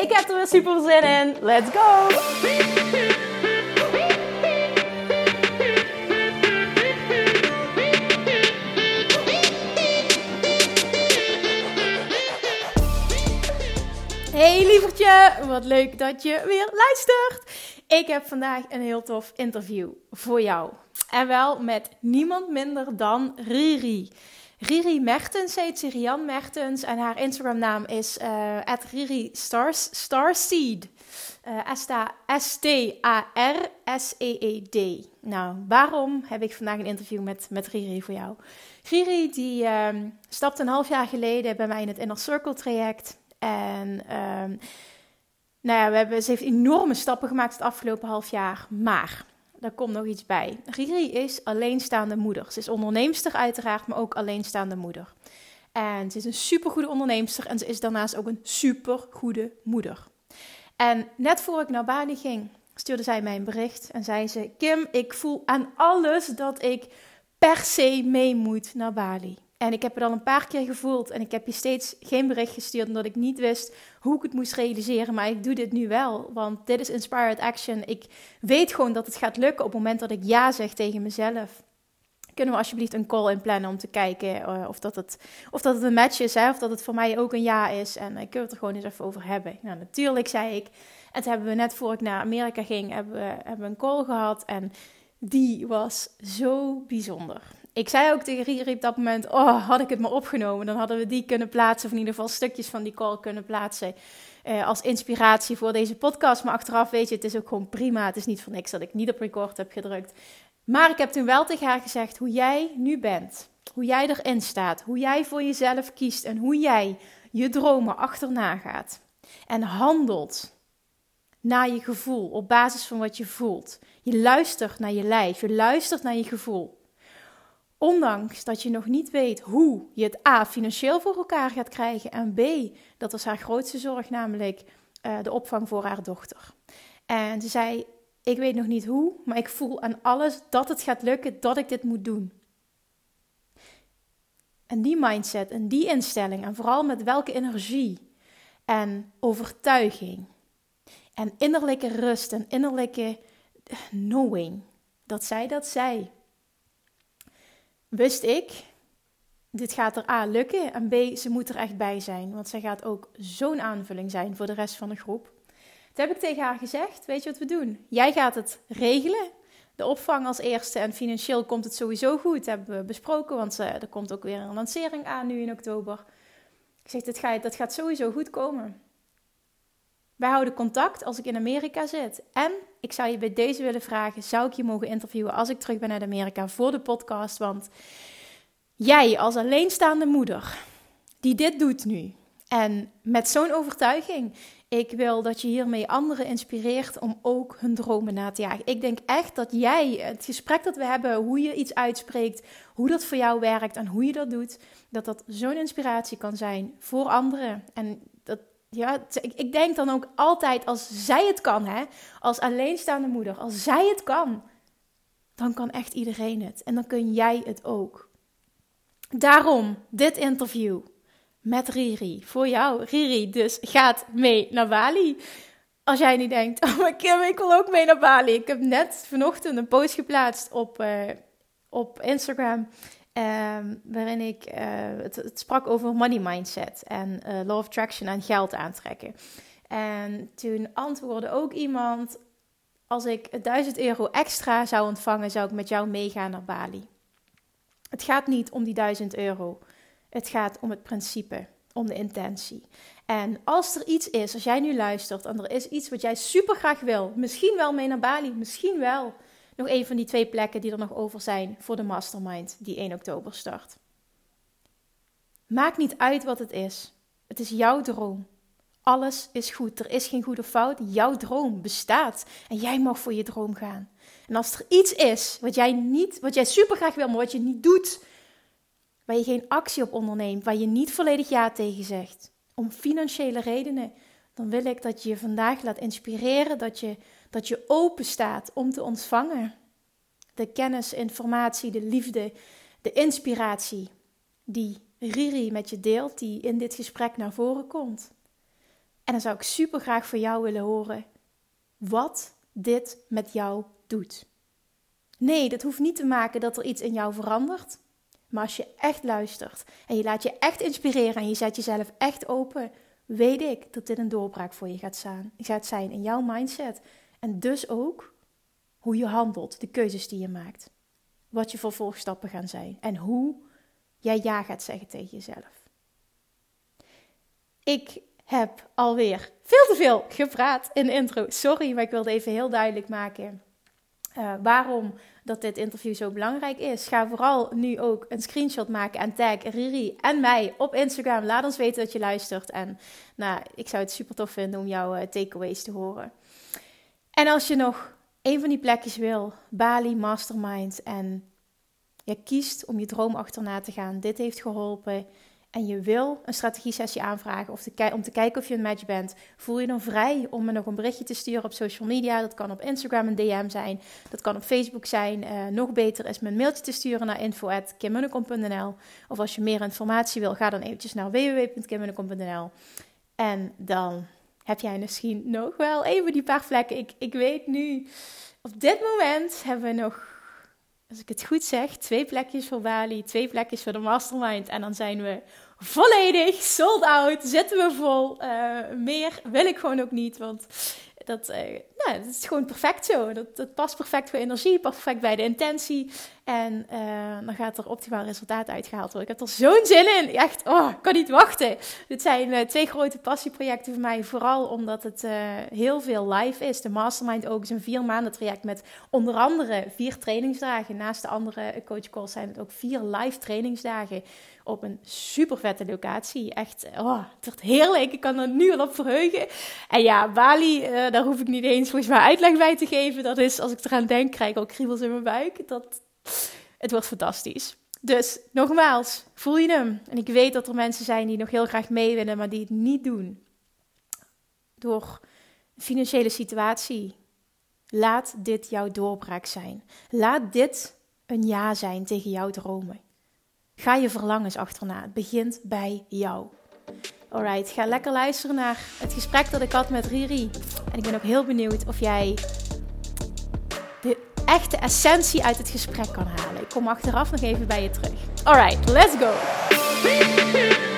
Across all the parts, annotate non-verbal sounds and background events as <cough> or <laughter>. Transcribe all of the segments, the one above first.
Ik heb er weer super zin in. Let's go! Hey lievertje, wat leuk dat je weer luistert. Ik heb vandaag een heel tof interview voor jou. En wel met niemand minder dan Riri. Riri Mertens heet ze, Mertens. En haar Instagram naam is uh, Riri Stars, Starseed. Uh, S-T-A-R-S-E-E-D. Nou, waarom heb ik vandaag een interview met, met Riri voor jou? Riri die um, stapte een half jaar geleden bij mij in het Inner Circle traject. En um, nou ja, we hebben, ze heeft enorme stappen gemaakt het afgelopen half jaar. Maar daar komt nog iets bij. Riri is alleenstaande moeder. Ze is onderneemster uiteraard, maar ook alleenstaande moeder. En ze is een supergoede onderneemster en ze is daarnaast ook een supergoede moeder. En net voor ik naar Bali ging, stuurde zij mij een bericht en zei ze: Kim, ik voel aan alles dat ik per se mee moet naar Bali. En ik heb het al een paar keer gevoeld en ik heb je steeds geen bericht gestuurd omdat ik niet wist hoe ik het moest realiseren. Maar ik doe dit nu wel, want dit is Inspired Action. Ik weet gewoon dat het gaat lukken op het moment dat ik ja zeg tegen mezelf. Kunnen we alsjeblieft een call inplannen om te kijken uh, of, dat het, of dat het een match is, hè, of dat het voor mij ook een ja is. En uh, kunnen we het er gewoon eens even over hebben. Nou, natuurlijk zei ik. En toen hebben we net voor ik naar Amerika ging, hebben we, hebben we een call gehad. En die was zo bijzonder ik zei ook tegen Riri op dat moment: Oh, had ik het maar opgenomen, dan hadden we die kunnen plaatsen, of in ieder geval stukjes van die call kunnen plaatsen. Uh, als inspiratie voor deze podcast. Maar achteraf weet je, het is ook gewoon prima. Het is niet voor niks dat ik niet op record heb gedrukt. Maar ik heb toen wel tegen haar gezegd hoe jij nu bent. Hoe jij erin staat. Hoe jij voor jezelf kiest. En hoe jij je dromen achterna gaat. En handelt naar je gevoel. Op basis van wat je voelt. Je luistert naar je lijf. Je luistert naar je gevoel. Ondanks dat je nog niet weet hoe je het A financieel voor elkaar gaat krijgen en B, dat was haar grootste zorg, namelijk uh, de opvang voor haar dochter. En ze zei: Ik weet nog niet hoe, maar ik voel aan alles dat het gaat lukken, dat ik dit moet doen. En die mindset en die instelling, en vooral met welke energie en overtuiging en innerlijke rust en innerlijke knowing, dat zij dat zei wist ik, dit gaat er A lukken en B, ze moet er echt bij zijn. Want zij gaat ook zo'n aanvulling zijn voor de rest van de groep. Toen heb ik tegen haar gezegd, weet je wat we doen? Jij gaat het regelen, de opvang als eerste en financieel komt het sowieso goed. Dat hebben we besproken, want uh, er komt ook weer een lancering aan nu in oktober. Ik zeg, dat gaat, dat gaat sowieso goed komen. Wij houden contact als ik in Amerika zit. En ik zou je bij deze willen vragen: zou ik je mogen interviewen als ik terug ben uit Amerika voor de podcast? Want jij als alleenstaande moeder die dit doet nu en met zo'n overtuiging, ik wil dat je hiermee anderen inspireert om ook hun dromen na te jagen. Ik denk echt dat jij het gesprek dat we hebben, hoe je iets uitspreekt, hoe dat voor jou werkt en hoe je dat doet, dat dat zo'n inspiratie kan zijn voor anderen. En ja, ik denk dan ook altijd als zij het kan, hè, als alleenstaande moeder, als zij het kan, dan kan echt iedereen het. En dan kun jij het ook. Daarom dit interview met Riri voor jou. Riri dus gaat mee naar Bali. Als jij niet denkt, <laughs> oh maar Kim, ik wil ook mee naar Bali. Ik heb net vanochtend een post geplaatst op, uh, op Instagram. Ehm, waarin ik uh, het, sprak over money mindset en uh, law of attraction en geld aantrekken. En toen antwoordde ook iemand: Als ik 1000 euro extra zou ontvangen, zou ik met jou meegaan naar Bali. Het gaat niet om die 1000 euro. Het gaat om het principe, om de intentie. En als er iets is, als jij nu luistert en er is iets wat jij super graag wil, misschien wel mee naar Bali, misschien wel nog een van die twee plekken die er nog over zijn voor de mastermind die 1 oktober start. Maakt niet uit wat het is. Het is jouw droom. Alles is goed. Er is geen goede fout. Jouw droom bestaat. En jij mag voor je droom gaan. En als er iets is wat jij niet, wat jij super graag wil, maar wat je niet doet, waar je geen actie op onderneemt, waar je niet volledig ja tegen zegt, om financiële redenen, dan wil ik dat je je vandaag laat inspireren, dat je, dat je open staat om te ontvangen. De kennis, informatie, de liefde, de inspiratie die Riri met je deelt, die in dit gesprek naar voren komt. En dan zou ik super graag van jou willen horen wat dit met jou doet. Nee, dat hoeft niet te maken dat er iets in jou verandert. Maar als je echt luistert en je laat je echt inspireren en je zet jezelf echt open, weet ik dat dit een doorbraak voor je gaat, zijn in jouw mindset. En dus ook hoe je handelt, de keuzes die je maakt. Wat je vervolgstappen gaan zijn en hoe jij ja gaat zeggen tegen jezelf. Ik heb alweer veel te veel gepraat in de intro. Sorry, maar ik wilde even heel duidelijk maken uh, waarom dat dit interview zo belangrijk is. Ga vooral nu ook een screenshot maken en tag Riri en mij op Instagram. Laat ons weten dat je luistert. En nou, ik zou het super tof vinden om jouw uh, takeaways te horen. En als je nog een van die plekjes wil, Bali Mastermind, en je kiest om je droom achterna te gaan, dit heeft geholpen en je wil een strategie-sessie aanvragen of te om te kijken of je een match bent, voel je dan vrij om me nog een berichtje te sturen op social media. Dat kan op Instagram een DM zijn, dat kan op Facebook zijn. Uh, nog beter is me een mailtje te sturen naar info.kimmunnekom.nl. Of als je meer informatie wil, ga dan eventjes naar www.kimmunnekom.nl. En dan heb jij misschien nog wel even die paar vlekken. Ik, ik weet nu, op dit moment hebben we nog als ik het goed zeg, twee plekjes voor Bali, twee plekjes voor de mastermind. En dan zijn we volledig sold out, zitten we vol. Uh, meer wil ik gewoon ook niet, want dat, uh, nou, dat is gewoon perfect zo. Dat, past perfect voor energie, perfect bij de intentie. En uh, dan gaat er optimaal resultaat uitgehaald worden. Ik heb er zo'n zin in. Echt, oh, ik kan niet wachten. Dit zijn uh, twee grote passieprojecten voor mij. Vooral omdat het heel veel live is. De Mastermind ook is een vier maanden traject met onder andere vier trainingsdagen. Naast de andere coach calls zijn het ook vier live trainingsdagen op een super vette locatie. Echt, oh, het wordt heerlijk. Ik kan er nu al op verheugen. En ja, Bali, daar hoef ik niet eens volgens mij uitleg bij te geven. Dat is, als ik eraan denk, krijg ik al kriebels in mijn buik. Dat, het wordt fantastisch. Dus nogmaals, voel je hem? En ik weet dat er mensen zijn die nog heel graag mee willen, maar die het niet doen. Door financiële situatie. Laat dit jouw doorbraak zijn. Laat dit een ja zijn tegen jouw dromen. Ga je verlangens achterna. Het begint bij jou. Alright, ga lekker luisteren naar het gesprek dat ik had met Riri. En ik ben ook heel benieuwd of jij de echte essentie uit het gesprek kan halen. Ik kom achteraf nog even bij je terug. Alright, let's go!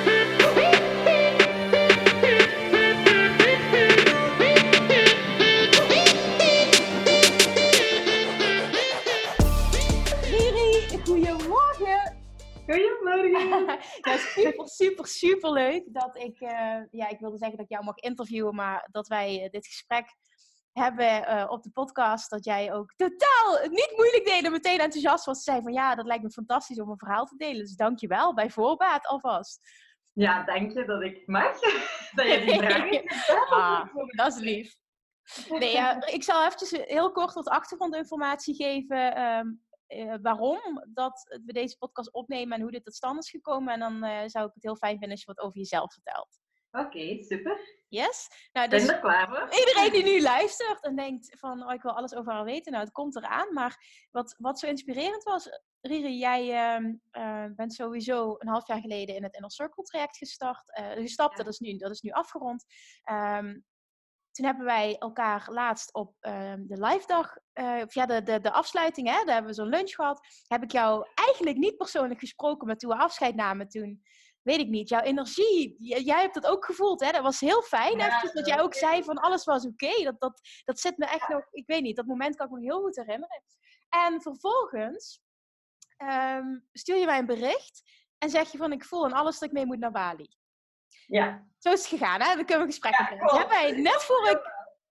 <laughs> Ja, super, super, super leuk dat ik, uh, ja, ik wilde zeggen dat ik jou mag interviewen, maar dat wij uh, dit gesprek hebben uh, op de podcast. Dat jij ook totaal niet moeilijk deed en meteen enthousiast was. Zei van ja, dat lijkt me fantastisch om een verhaal te delen. Dus dank je wel bij voorbaat alvast. Ja, dank je dat ik mag. <laughs> dat je die vraag <laughs> ah, Dat is lief. Nee, ja, ik zal eventjes heel kort wat achtergrondinformatie geven. Um, uh, waarom dat we deze podcast opnemen en hoe dit tot stand is gekomen. En dan uh, zou ik het heel fijn vinden als je wat over jezelf vertelt. Oké, okay, super. Yes. Nou, dus ben er klaar voor. Iedereen die nu luistert en denkt van, oh, ik wil alles over haar weten. Nou, het komt eraan. Maar wat, wat zo inspirerend was, Riri, jij uh, bent sowieso een half jaar geleden in het Inner Circle traject gestart. gestapt, ja. dat, is nu, dat is nu afgerond. Um, toen hebben wij elkaar laatst op uh, de live dag, uh, of ja, de, de, de afsluiting, hè, daar hebben we zo'n lunch gehad. Heb ik jou eigenlijk niet persoonlijk gesproken, maar toen we afscheid namen, toen, weet ik niet, jouw energie, jij hebt dat ook gevoeld, hè? Dat was heel fijn, ja, eventjes, dat jij ook zei van alles was oké. Okay. Dat, dat, dat zit me echt nog, ik weet niet, dat moment kan ik me heel goed herinneren. En vervolgens um, stuur je mij een bericht en zeg je van ik voel en alles dat ik mee moet naar Bali. Ja. Zo is het gegaan, hè? Dan kunnen we gesprek ja, hebben. Hebben wij, net voor ik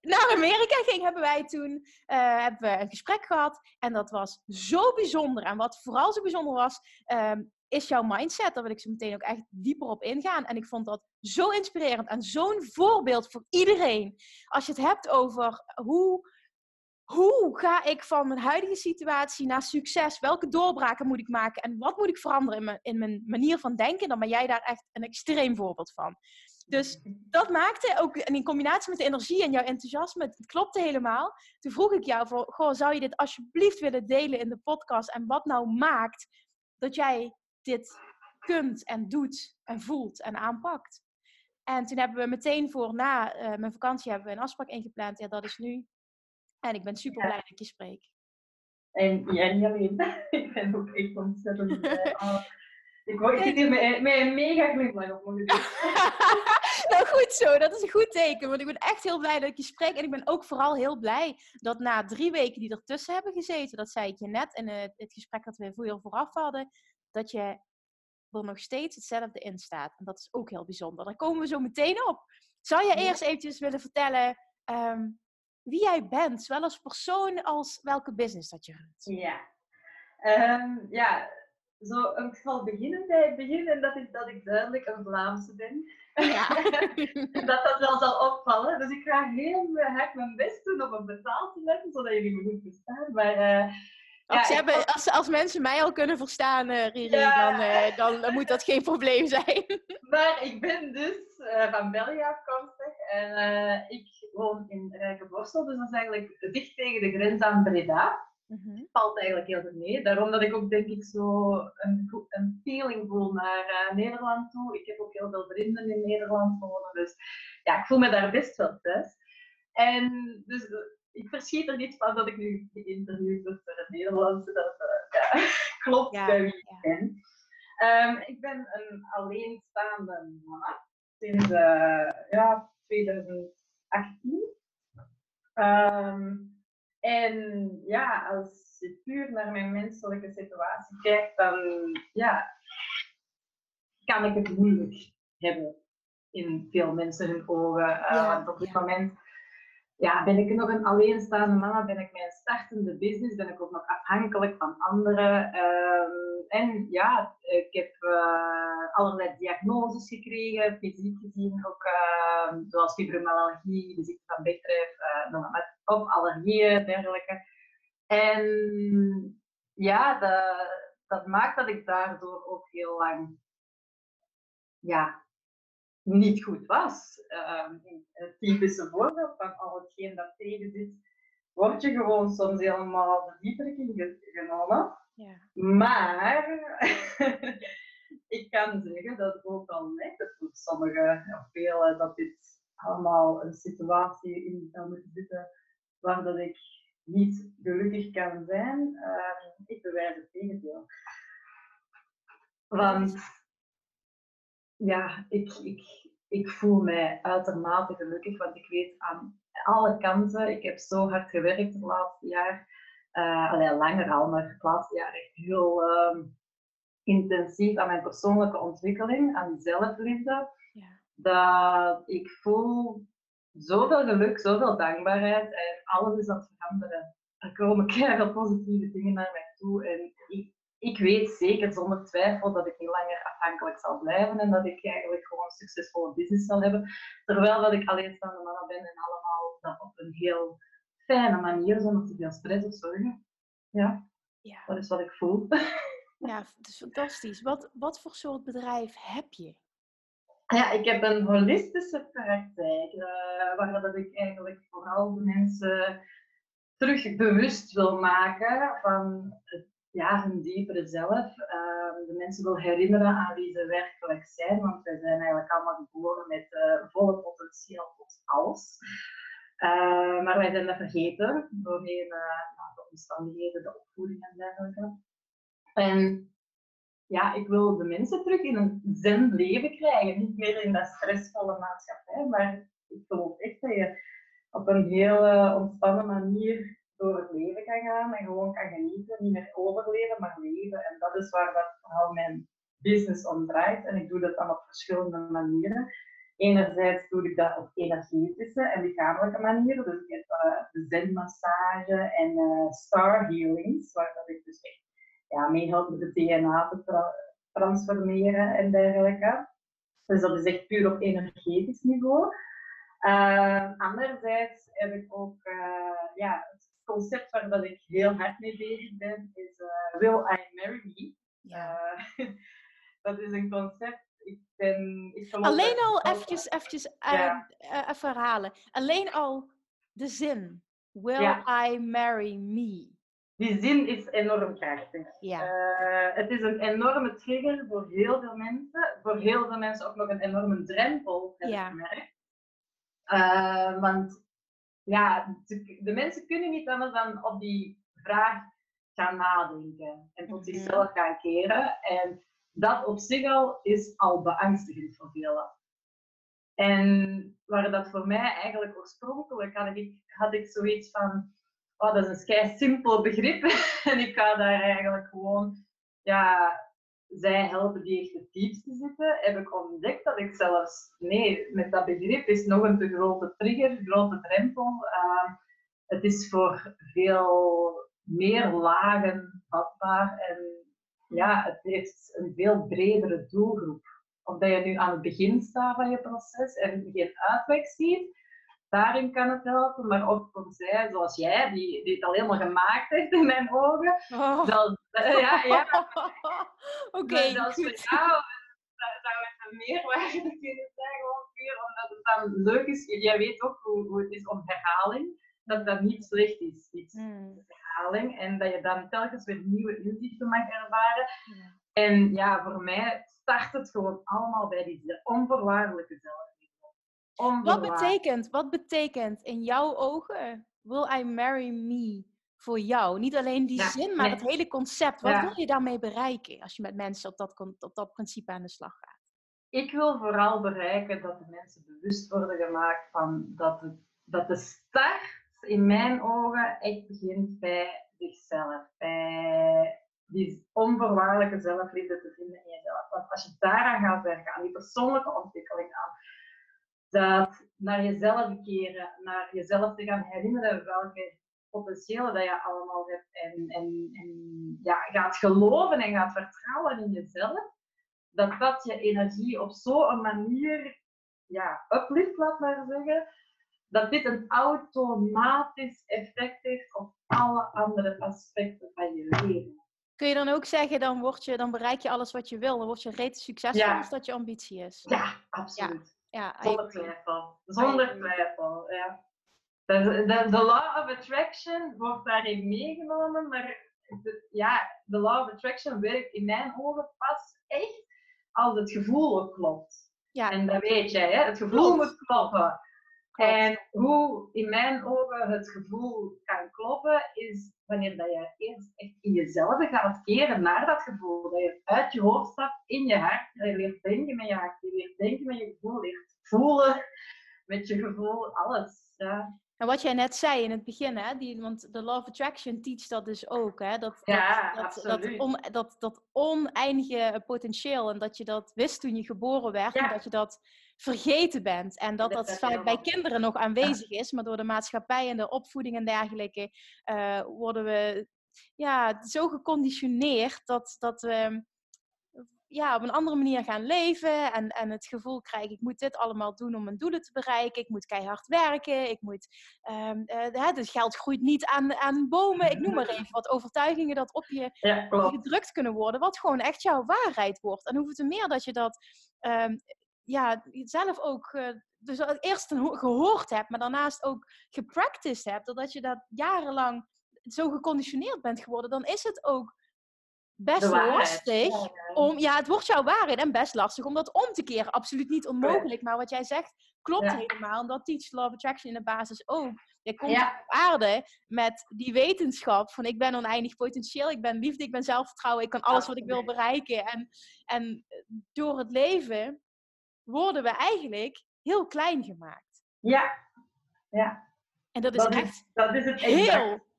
naar Amerika ging, hebben wij toen uh, hebben we een gesprek gehad. En dat was zo bijzonder. En wat vooral zo bijzonder was, um, is jouw mindset? Daar wil ik zo meteen ook echt dieper op ingaan. En ik vond dat zo inspirerend en zo'n voorbeeld voor iedereen. Als je het hebt over hoe, hoe ga ik van mijn huidige situatie naar succes? Welke doorbraken moet ik maken? En wat moet ik veranderen in mijn, in mijn manier van denken? Dan ben jij daar echt een extreem voorbeeld van. Dus dat maakte ook, en in combinatie met de energie en jouw enthousiasme, het klopte helemaal. Toen vroeg ik jou, voor, goh, zou je dit alsjeblieft willen delen in de podcast? En wat nou maakt dat jij dit kunt en doet en voelt en aanpakt? En toen hebben we meteen voor na uh, mijn vakantie hebben we een afspraak ingepland. Ja, dat is nu. En ik ben super blij dat ik je spreek. En jij niet alleen. <laughs> ik ben ook echt ontzettend blij. <laughs> Oh, ik, ik zit hier met, met een mega glimlach op mijn <laughs> nou goed zo, dat is een goed teken. Want ik ben echt heel blij dat ik je spreek. En ik ben ook vooral heel blij dat na drie weken die ertussen hebben gezeten, dat zei ik je net in het, het gesprek dat we voor vooraf hadden, dat je er nog steeds hetzelfde in staat. En dat is ook heel bijzonder. Daar komen we zo meteen op. Zou je eerst eventjes willen vertellen ehm, wie jij bent, zowel als persoon als welke business dat je runt? Ja, um, ja zo, ik zal beginnen bij het begin en dat is dat ik duidelijk een Vlaamse ben. Ja. <laughs> <laughs> dat dat wel zal opvallen. Dus ik ga heel hard mijn best doen om een betaal te letten, zodat jullie me goed verstaan. Maar, uh, als, ja, hebben, als, als, mensen mij al kunnen verstaan, uh, Riri, dan, uh, dan, dan, moet dat geen probleem zijn. <laughs> maar ik ben dus van België afkomstig en ik woon in Rijkenborstel, dus dat is eigenlijk dicht tegen de grens aan Breda. Mm Valt eigenlijk heel goed mee. Daarom dat ik ook denk ik zo een, een feeling voel naar uh, Nederland toe. Ik heb ook heel veel vrienden in Nederland wonen. Dus ja, ik voel me daar best wel thuis. En dus uh, ik verschiet er niet van dat ik nu geïnterviewd word door het Nederlandse. Dat uh, ja, <laughs> klopt ja, bij wie ik ben. Um, ik ben een alleenstaande mama sinds ja, 2018. Um, en ja, als je puur naar mijn menselijke situatie kijkt, dan ja, kan ik het moeilijk hebben in veel mensen hun ogen. Uh, want op dit moment ja, ben ik nog een alleenstaande mama, ben ik mijn startende business, ben ik ook nog afhankelijk van anderen. Ehm, en ja, ik heb uh, allerlei diagnoses gekregen, fysiek gezien ook, uh, zoals fibromyalgie, de ziekte van Bechdrev, uh, met op allergieën, dergelijke. En ja, dat maakt dat ik daardoor ook heel lang ja, niet goed was. Uh, een typische voorbeeld van al hetgeen dat tegen zit, word je gewoon soms helemaal de dieper genomen. Ja. Maar <laughs> ik kan zeggen dat ook al lijkt het voor sommigen, of velen, dat dit allemaal een situatie in zou moeten zitten waar dat ik niet gelukkig kan zijn. Uh, ik bewijs het tegendeel. Want ja, ik, ik, ik voel mij uitermate gelukkig, want ik weet aan alle kanten, ik heb zo hard gewerkt het laatste jaar, uh, alleen langer al, maar het laatste jaar echt heel uh, intensief aan mijn persoonlijke ontwikkeling, aan zelfliefde. Ja. Dat ik voel zoveel geluk, zoveel dankbaarheid en alles is aan het veranderen. Er komen <laughs> keihard positieve dingen naar mij toe en ik, ik weet zeker zonder twijfel dat ik niet langer afhankelijk zal blijven en dat ik eigenlijk gewoon een succesvolle business zal hebben. Terwijl dat ik alleenstaande mama ben en allemaal dat op een heel fijne manier, zonder te veel stress of zorgen. Ja, ja. dat is wat ik voel. <laughs> Ja, het is fantastisch. Wat, wat voor soort bedrijf heb je? Ja, ik heb een holistische praktijk, uh, waar dat ik eigenlijk vooral de mensen terug bewust wil maken van het ja, hun diepere zelf. Uh, de mensen wil herinneren aan wie ze werkelijk zijn, want wij zijn eigenlijk allemaal geboren met uh, volle potentieel tot alles. Uh, maar wij zijn dat vergeten doorheen nou, de omstandigheden, de opvoeding en dergelijke. En ja, ik wil de mensen terug in een zen leven krijgen. Niet meer in dat stressvolle maatschappij, maar ik geloof echt dat je op een heel ontspannen manier door het leven kan gaan en gewoon kan genieten. Niet meer overleven, maar leven. En dat is waar dat vooral mijn business om draait. En ik doe dat dan op verschillende manieren. Enerzijds doe ik dat op energetische en lichamelijke manieren. Dus ik heb uh, en uh, star healings, waar dat ik dus echt ja, meehelp met de DNA te transformeren en dergelijke. Dus dat is echt puur op energetisch niveau. Uh, anderzijds heb ik ook ja, concept waar dat ik heel hard mee bezig ben, is uh, Will I Marry Me? Ja. <laughs> dat is een concept. Ik ben, ik Alleen al eventjes, eventjes ja. even herhalen. Alleen al de zin. Will I marry me? Die zin is enorm krachtig. Ja. Uh, het is een enorme trigger voor heel veel mensen. Voor heel veel mensen ook nog een enorme drempel, heb ja. ik gemerkt. Uh, want ja, de mensen kunnen niet anders dan op die vraag gaan nadenken en tot mhm. zichzelf gaan keren. En dat op zich al is al beangstigend voor velen. En waar dat voor mij eigenlijk oorspronkelijk had ik, had ik zoiets van, oh, dat is een schei simpel begrip. <laughs> en ik ga daar eigenlijk gewoon, ja, zij helpen die echt het diepste zitten, heb ik ontdekt dat ik zelfs, nee, met dat begrip is nog een te grote trigger, grote drempel. Uh, het is voor veel meer lagen vatbaar en ja, het heeft een veel bredere doelgroep. Of dat je nu aan het begin staat van je proces en geen uitweg ziet, daarin kan het helpen. Maar ook voor zij, zoals jij, die, die het al helemaal gemaakt heeft in mijn ogen. Oh. Ja, ja. <laughs> Oké, okay, dat voor jou zou het een meerwaarde kunnen zijn, gewoon puur omdat het dan leuk is. Jij weet ook hoe, hoe het is om herhaling. Dat dat niet slecht is, iets hmm. herhaling. En dat je dan telkens weer nieuwe inzichten mag ervaren. En ja, voor mij start het gewoon allemaal bij die onvoorwaardelijke zelfliefde. Wat betekent, wat betekent in jouw ogen Will I Marry Me voor jou? Niet alleen die zin, maar het hele concept. Wat wil je daarmee bereiken als je met mensen op dat, op dat principe aan de slag gaat? Ik wil vooral bereiken dat de mensen bewust worden gemaakt van dat, het, dat de start in mijn ogen echt begint bij zichzelf. Bij die onvoorwaardelijke zelfliefde te vinden in jezelf. Want als je daaraan gaat werken, aan die persoonlijke ontwikkeling aan, dat naar jezelf keren, naar jezelf te gaan herinneren welke potentiële dat je allemaal hebt en, en, en ja, gaat geloven en gaat vertrouwen in jezelf, dat dat je energie op zo'n manier ja, uplift, laat maar zeggen, dat dit een automatisch effect heeft op alle andere aspecten van je leven. Kun je dan ook zeggen, dan, word je, dan bereik je alles wat je wil. Dan word je reeds succesvol ja. als dat je ambitie is. Ja, absoluut. Ja. Zonder twijfel. Zonder twijfel, ja. De, de, law of attraction wordt daarin meegenomen, maar de, ja, de law of attraction werkt in mijn ogen pas echt als het gevoel ook klopt. Ja. En dat weet jij, hè? het gevoel moet kloppen. En hoe in mijn ogen het gevoel kan kloppen, is wanneer dat je eerst echt in jezelf gaat keren naar dat gevoel. Dat je uit je hoofd stapt, in je hart. Dat je leert denken met je hart. Je leert denken met je gevoel. leert voelen met je gevoel. Alles. Ja. En wat jij net zei in het begin, hè, die, want de Law of Attraction teach dat dus ook. Hè, dat, ja, dat, dat, on, dat, dat, oneindige potentieel en dat je dat wist toen je geboren werd. En dat je dat vergeten bent. En dat dat, vaak bij kinderen nog aanwezig is, maar door de maatschappij en de opvoeding en dergelijke uh, worden we ja, zo geconditioneerd dat, dat we ja, op een andere manier gaan leven en, en het gevoel krijgen, ik moet dit allemaal doen om mijn doelen te bereiken, ik moet keihard werken, ik moet, um, uh, het geld groeit niet aan, aan bomen, ik noem maar <laughs> even wat overtuigingen dat op je gedrukt kunnen worden, wat gewoon echt jouw waarheid wordt. En hoeveel te meer dat je dat um, ja, zelf ook uh, dus eerst gehoord hebt, maar daarnaast ook gepracticed hebt, doordat je dat jarenlang zo geconditioneerd bent geworden, dan is het ook best lastig om, ja, het wordt jouw waarheid en best lastig om dat om te keren. Absoluut niet onmogelijk, maar wat jij zegt klopt helemaal. En dat teach Love Attraction in de basis ook. Je komt op aarde met die wetenschap van ik ben oneindig potentieel, ik ben liefde, ik ben zelfvertrouwen, ik kan alles wat ik wil bereiken. En, en door het leven worden we eigenlijk heel klein gemaakt. Ja, ja. En dat is echt is, dat is het heel...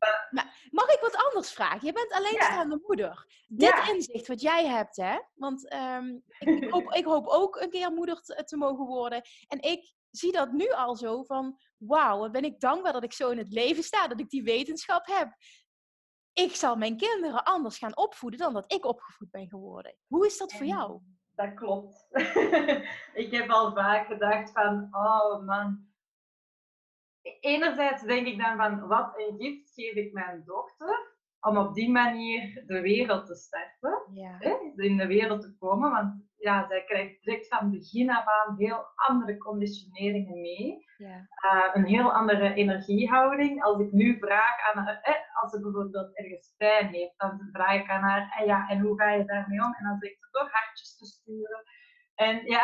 mag ik wat anders vragen? Je bent alleenstaande moeder. Dit inzicht wat jij hebt, hè? Want ehm, ik, hoop, ik, hoop, ook een keer moeder te, te, mogen worden. En ik zie dat nu al zo van... Wauw, ben ik dankbaar dat ik zo in het leven sta. Dat ik die wetenschap heb. ik zal mijn kinderen anders gaan opvoeden dan dat ik opgevoed ben geworden. Hoe is dat voor jou? Dat klopt. <laughs> ik heb al vaak gedacht van, oh man. Enerzijds denk ik dan van, wat een gift geef ik mijn dochter om op die manier de wereld te starten, ja. hè, in de wereld te komen. Want ja, zij krijgt direct van begin af aan heel andere conditioneringen mee. Ja. Uh, een heel andere energiehouding. Als ik nu vraag aan haar, eh, als ze bijvoorbeeld ergens pijn heeft, dan vraag ik aan haar, eh, ja, en hoe ga je daarmee om? En dan zegt ze toch hartjes te sturen. En ja,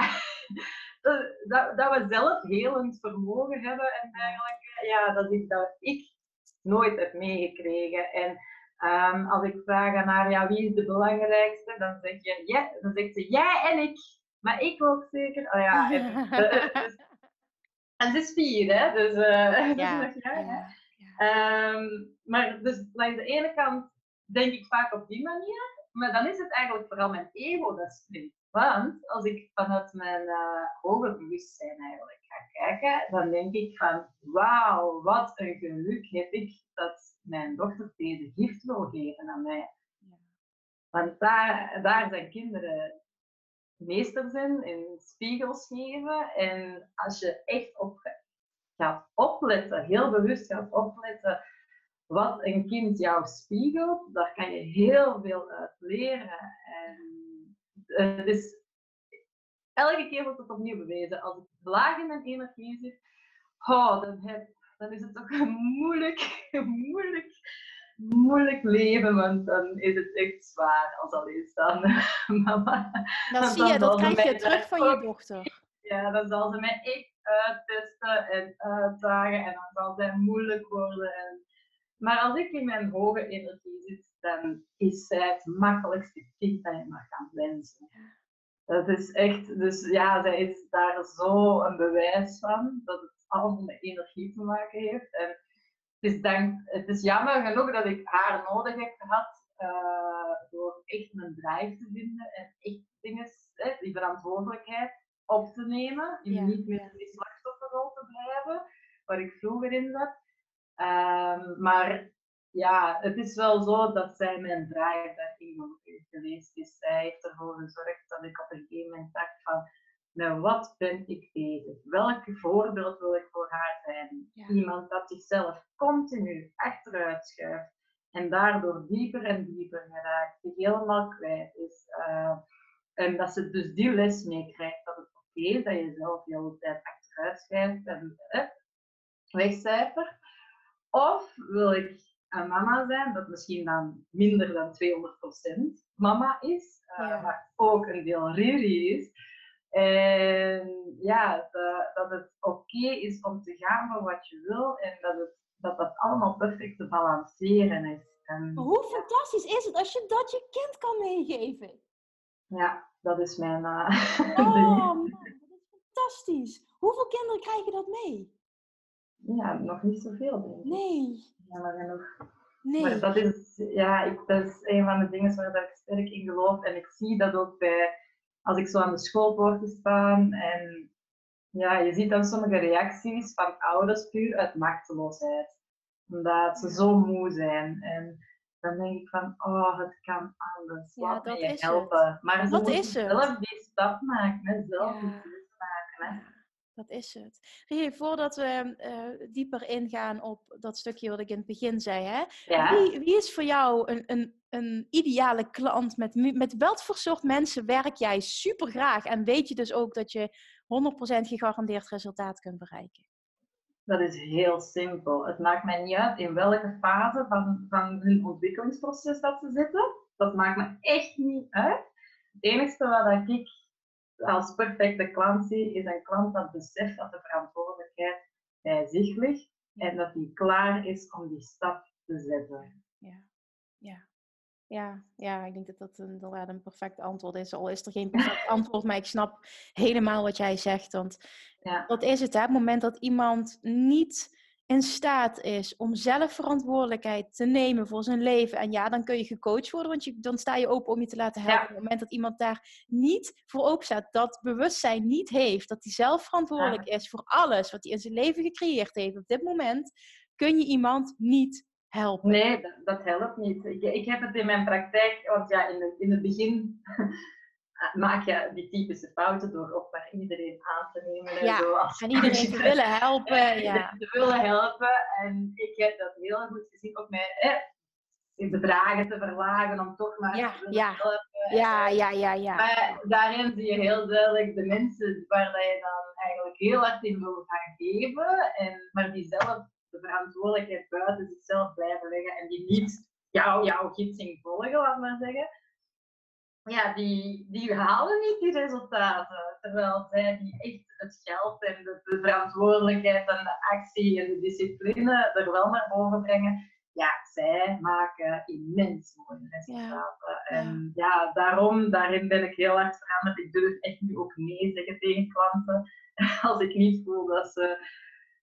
dat, dat, we zelf helend vermogen hebben en eigenlijk, ja, dat ik, dat ik nooit heb meegekregen. En Um, als ik vraag aan haar, ja, wie is de belangrijkste? Dan, zeg je, ja, dan zegt ze, jij en ik. Maar ik ook zeker. Oh ja, <laughs> en, dus, en ze is vier, hè. Dus, <laughs> uh, ja, ja, ja. Um, maar dus langs de ene kant denk ik vaak op die manier. Maar dan is het eigenlijk vooral mijn ego dat spreekt. Want als ik vanuit mijn uh, hoger bewustzijn eigenlijk ga kijken, dan denk ik van, wauw, wat een geluk heb ik dat mijn dochter deze gift wil geven aan mij. Want daar, daar zijn kinderen meesters in, in spiegels geven. En als je echt op gaat opletten, heel bewust gaat opletten wat een kind jou spiegelt, daar kan je heel veel uit leren. En het is, elke keer wordt het opnieuw bewezen. Als ik laag in mijn energie zit, oh, dan heb dan is het toch een moeilijk, <laughs> moeilijk, moeilijk leven, want dan is het echt zwaar als alleenstaande <laughs> mama. Dan, zie je, dat krijg je terug van je dochter. <laughs> Ja, dan zal ze mij echt uittesten en uitdagen en dan zal zij moeilijk worden. En... Maar als ik in mijn hoge energie zit, dan is zij het makkelijkste kind dat je maar kan wensen. Dat is echt, dus ja, zij is daar zo een bewijs van dat het allemaal met energie te maken heeft. En het is, dank, het is jammer genoeg dat ik haar nodig heb gehad uh, door echt mijn drive te vinden en echt dingen, hè, die verantwoordelijkheid op te nemen. En niet meer in die slachtofferrol te blijven, waar ik vroeger in zat. Um, maar ja, het is wel zo dat zij mijn drive daarin geweest is. Zij heeft ervoor gezorgd dat ik op een gegeven moment dacht van met wat ben ik bezig? Welk voorbeeld wil ik voor haar zijn? Iemand dat zichzelf continu achteruit schuift en daardoor dieper en dieper geraakt, die helemaal kwijt is. Uh, en dat ze dus die les meekrijgt dat het oké is dat je zelf de hele tijd achteruit schuift en eh, wegcijfert. Of wil ik een mama zijn, dat misschien dan minder dan 200% mama is, uh, maar ook een deel Riri is. En ja, dat, dat het oké is om te gaan voor wat je wil en dat het, dat, dat allemaal perfect te balanceren is. En, hoe fantastisch is het als je dat je kind kan meegeven? Ja, dat is mijn. Uh, <laughs> oh, man, dat is fantastisch. Hoeveel kinderen krijgen dat mee? Ja, nog niet zoveel, denk ik. Nee. Ja, genoeg. Nee. Maar dat is, ja, ik, dat is een van de dingen waar ik sterk in geloof. En ik zie dat ook bij als ik zo aan de schoolpoorten sta en ja, je ziet dan sommige reacties van ouders puur uit machteloosheid. Omdat ze zo moe zijn. En dan denk ik van, oh, het kan anders. Ja, dat je helpen. Het. Maar ze moeten zelf die stap maken, hè, zelf ja. die maken. Hè. Dat is het. Rie, voordat we uh, dieper ingaan op dat stukje wat ik in het begin zei, hè? Wie, wie, is voor jou een, een, een ideale klant? Met, met welk voor soort mensen werk jij super graag? En weet je dus ook dat je 100% gegarandeerd resultaat kunt bereiken? Dat is heel simpel. Het maakt mij niet uit in welke fase van, van hun ontwikkelingsproces dat ze zitten. Dat maakt me echt niet uit. Het enige wat ik als perfecte klant zie, is een klant dat beseft dat de verantwoordelijkheid bij zich ligt en dat hij klaar is om die stap te zetten. Ja, ja. Ja, ja, ik denk dat dat inderdaad een perfect antwoord is. Al is er geen <laughs> perfect antwoord, maar ik snap helemaal wat jij zegt. Want ja. dat is het, hè? het moment dat iemand niet in staat is om zelf verantwoordelijkheid te nemen voor zijn leven. En ja, dan kun je gecoacht worden, want je, dan sta je open om je te laten helpen. Op het moment dat iemand daar niet voor open staat, dat bewustzijn niet heeft, dat hij zelf verantwoordelijk is voor alles wat hij in zijn leven gecreëerd heeft op dit moment, kun je iemand niet helpen? Nee, dat, dat helpt niet. Ik, ik, heb het in mijn praktijk, want ja, in, in het begin maak je die typische fouten door ook maar iedereen aan te nemen. En, ja, en iedereen te <laughs> willen helpen. Ja. Te willen helpen. En ik heb dat heel goed gezien, ook met eh, bedragen te verlagen om toch maar ja, te willen ja. helpen. Ja, ja, ja, ja. Maar daarin zie je heel duidelijk de mensen waar dat je dan eigenlijk heel hard in wil gaan geven, en, maar die zelf de verantwoordelijkheid buiten zichzelf blijven leggen en die niet jou, jouw gidsing volgen, laat maar zeggen ja, die, die halen niet die resultaten. Terwijl zij die echt het geld en de, de, verantwoordelijkheid en de actie en de discipline er wel naar boven brengen. Ja, zij maken immens mooie resultaten. Ja. En ja, daarom, daarin ben ik heel hard veranderd. Ik durf echt nu ook nee zeggen tegen klanten. <laughs> Als ik niet voel dat ze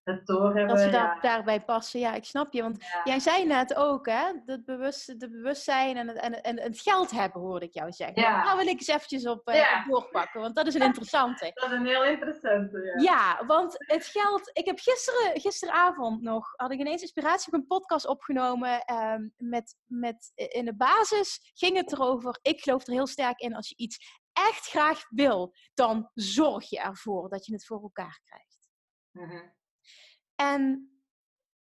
het doorhebben. Dat ze ja. daarbij passen, ja, ik snap je. Want Ja. jij zei net ook, hè, dat bewust, de bewustzijn en het, en, en het geld hebben, hoorde ik jou zeggen. Ja. Daar wil ik eens eventjes op, eh, op doorpakken, want dat is een <laughs> interessante. Dat is een heel interessante. Ja. Ja, want het geld. Ik heb gisteren, gisteravond nog. had ik ineens inspiratie op een podcast opgenomen. ehm, met, met in de basis ging het erover. Ik geloof er heel sterk in. Als je iets echt graag wil, dan zorg je ervoor dat je het voor elkaar krijgt. Mhm. En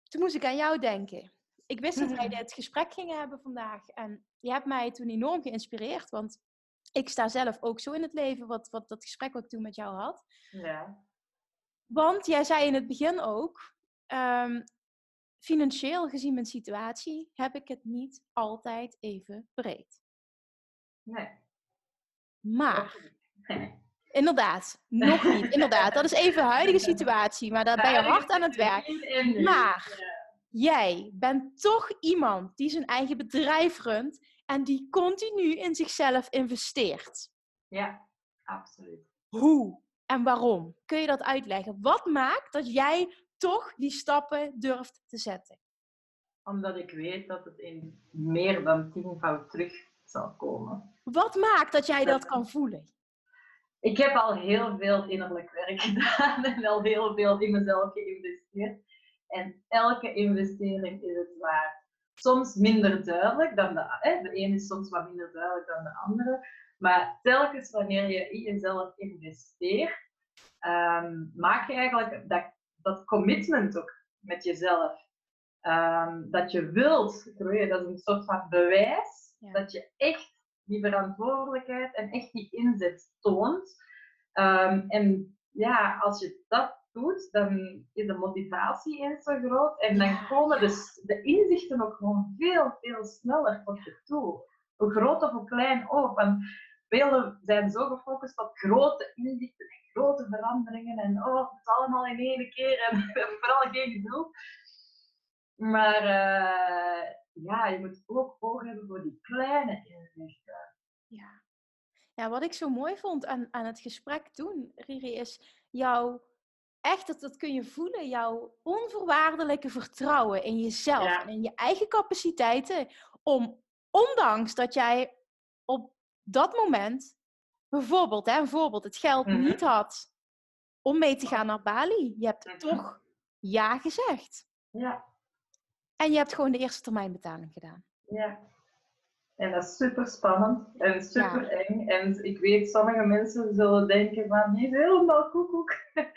toen moest ik aan jou denken. Ik wist dat wij Mhm. dit gesprek gingen hebben vandaag. En je hebt mij toen enorm geïnspireerd. Want ik sta zelf ook zo in het leven. Wat, wat dat gesprek wat ik toen met jou had. ja. Want jij zei in het begin ook, ehm, financieel gezien mijn situatie heb ik het niet altijd even breed. Nee. Maar, Nee. <laughs> inderdaad, nog niet. Inderdaad, dat is even huidige situatie, maar daar ben je hard aan het werk. Nu. Maar-. Jij bent toch iemand die zijn eigen bedrijf runt en die continu in zichzelf investeert. Ja, absoluut. Hoe en waarom? Kun je dat uitleggen? Wat maakt dat jij toch die stappen durft te zetten? Omdat ik weet dat het in meer dan tienvoud terug zal komen. Wat maakt dat jij dat kan voelen? Ik heb al heel veel innerlijk werk gedaan <laughs> en al heel veel in mezelf geïnvesteerd. En elke investering is het waard. Soms minder duidelijk dan de, hè, de ene is soms wat minder duidelijk dan de andere. Maar telkens wanneer je in jezelf investeert, ehm, maak je eigenlijk dat, dat commitment ook met jezelf. Ehm, dat je wilt groeien, dat is een soort van bewijs Ja. dat je echt die verantwoordelijkheid en echt die inzet toont. Ehm, en ja, als je dat doet, dan is de motivatie eens zo groot en dan komen ja. de, inzichten ook gewoon veel, veel sneller tot je toe. Hoe groot of hoe klein ook. Want velen zijn zo gefocust op grote inzichten en grote veranderingen en oh, het is allemaal in één keer en <laughs> vooral geen gedoe. Maar eh, ja, je moet ook oog hebben voor die kleine inzichten. Ja. ja, wat ik zo mooi vond aan, aan het gesprek toen, Riri, is jouw, echt, dat, dat kun je voelen, jouw onvoorwaardelijke vertrouwen in jezelf Ja. en in je eigen capaciteiten. Om, ondanks dat jij op dat moment, bijvoorbeeld, hè, een voorbeeld, het geld Mhm. niet had om mee te gaan naar Bali. Je hebt Mhm. toch ja gezegd. Ja, En je hebt gewoon de eerste termijnbetaling gedaan. ja. En dat is super spannend en super eng. En ik weet, sommige mensen zullen denken van, die is helemaal koekoek. <laughs>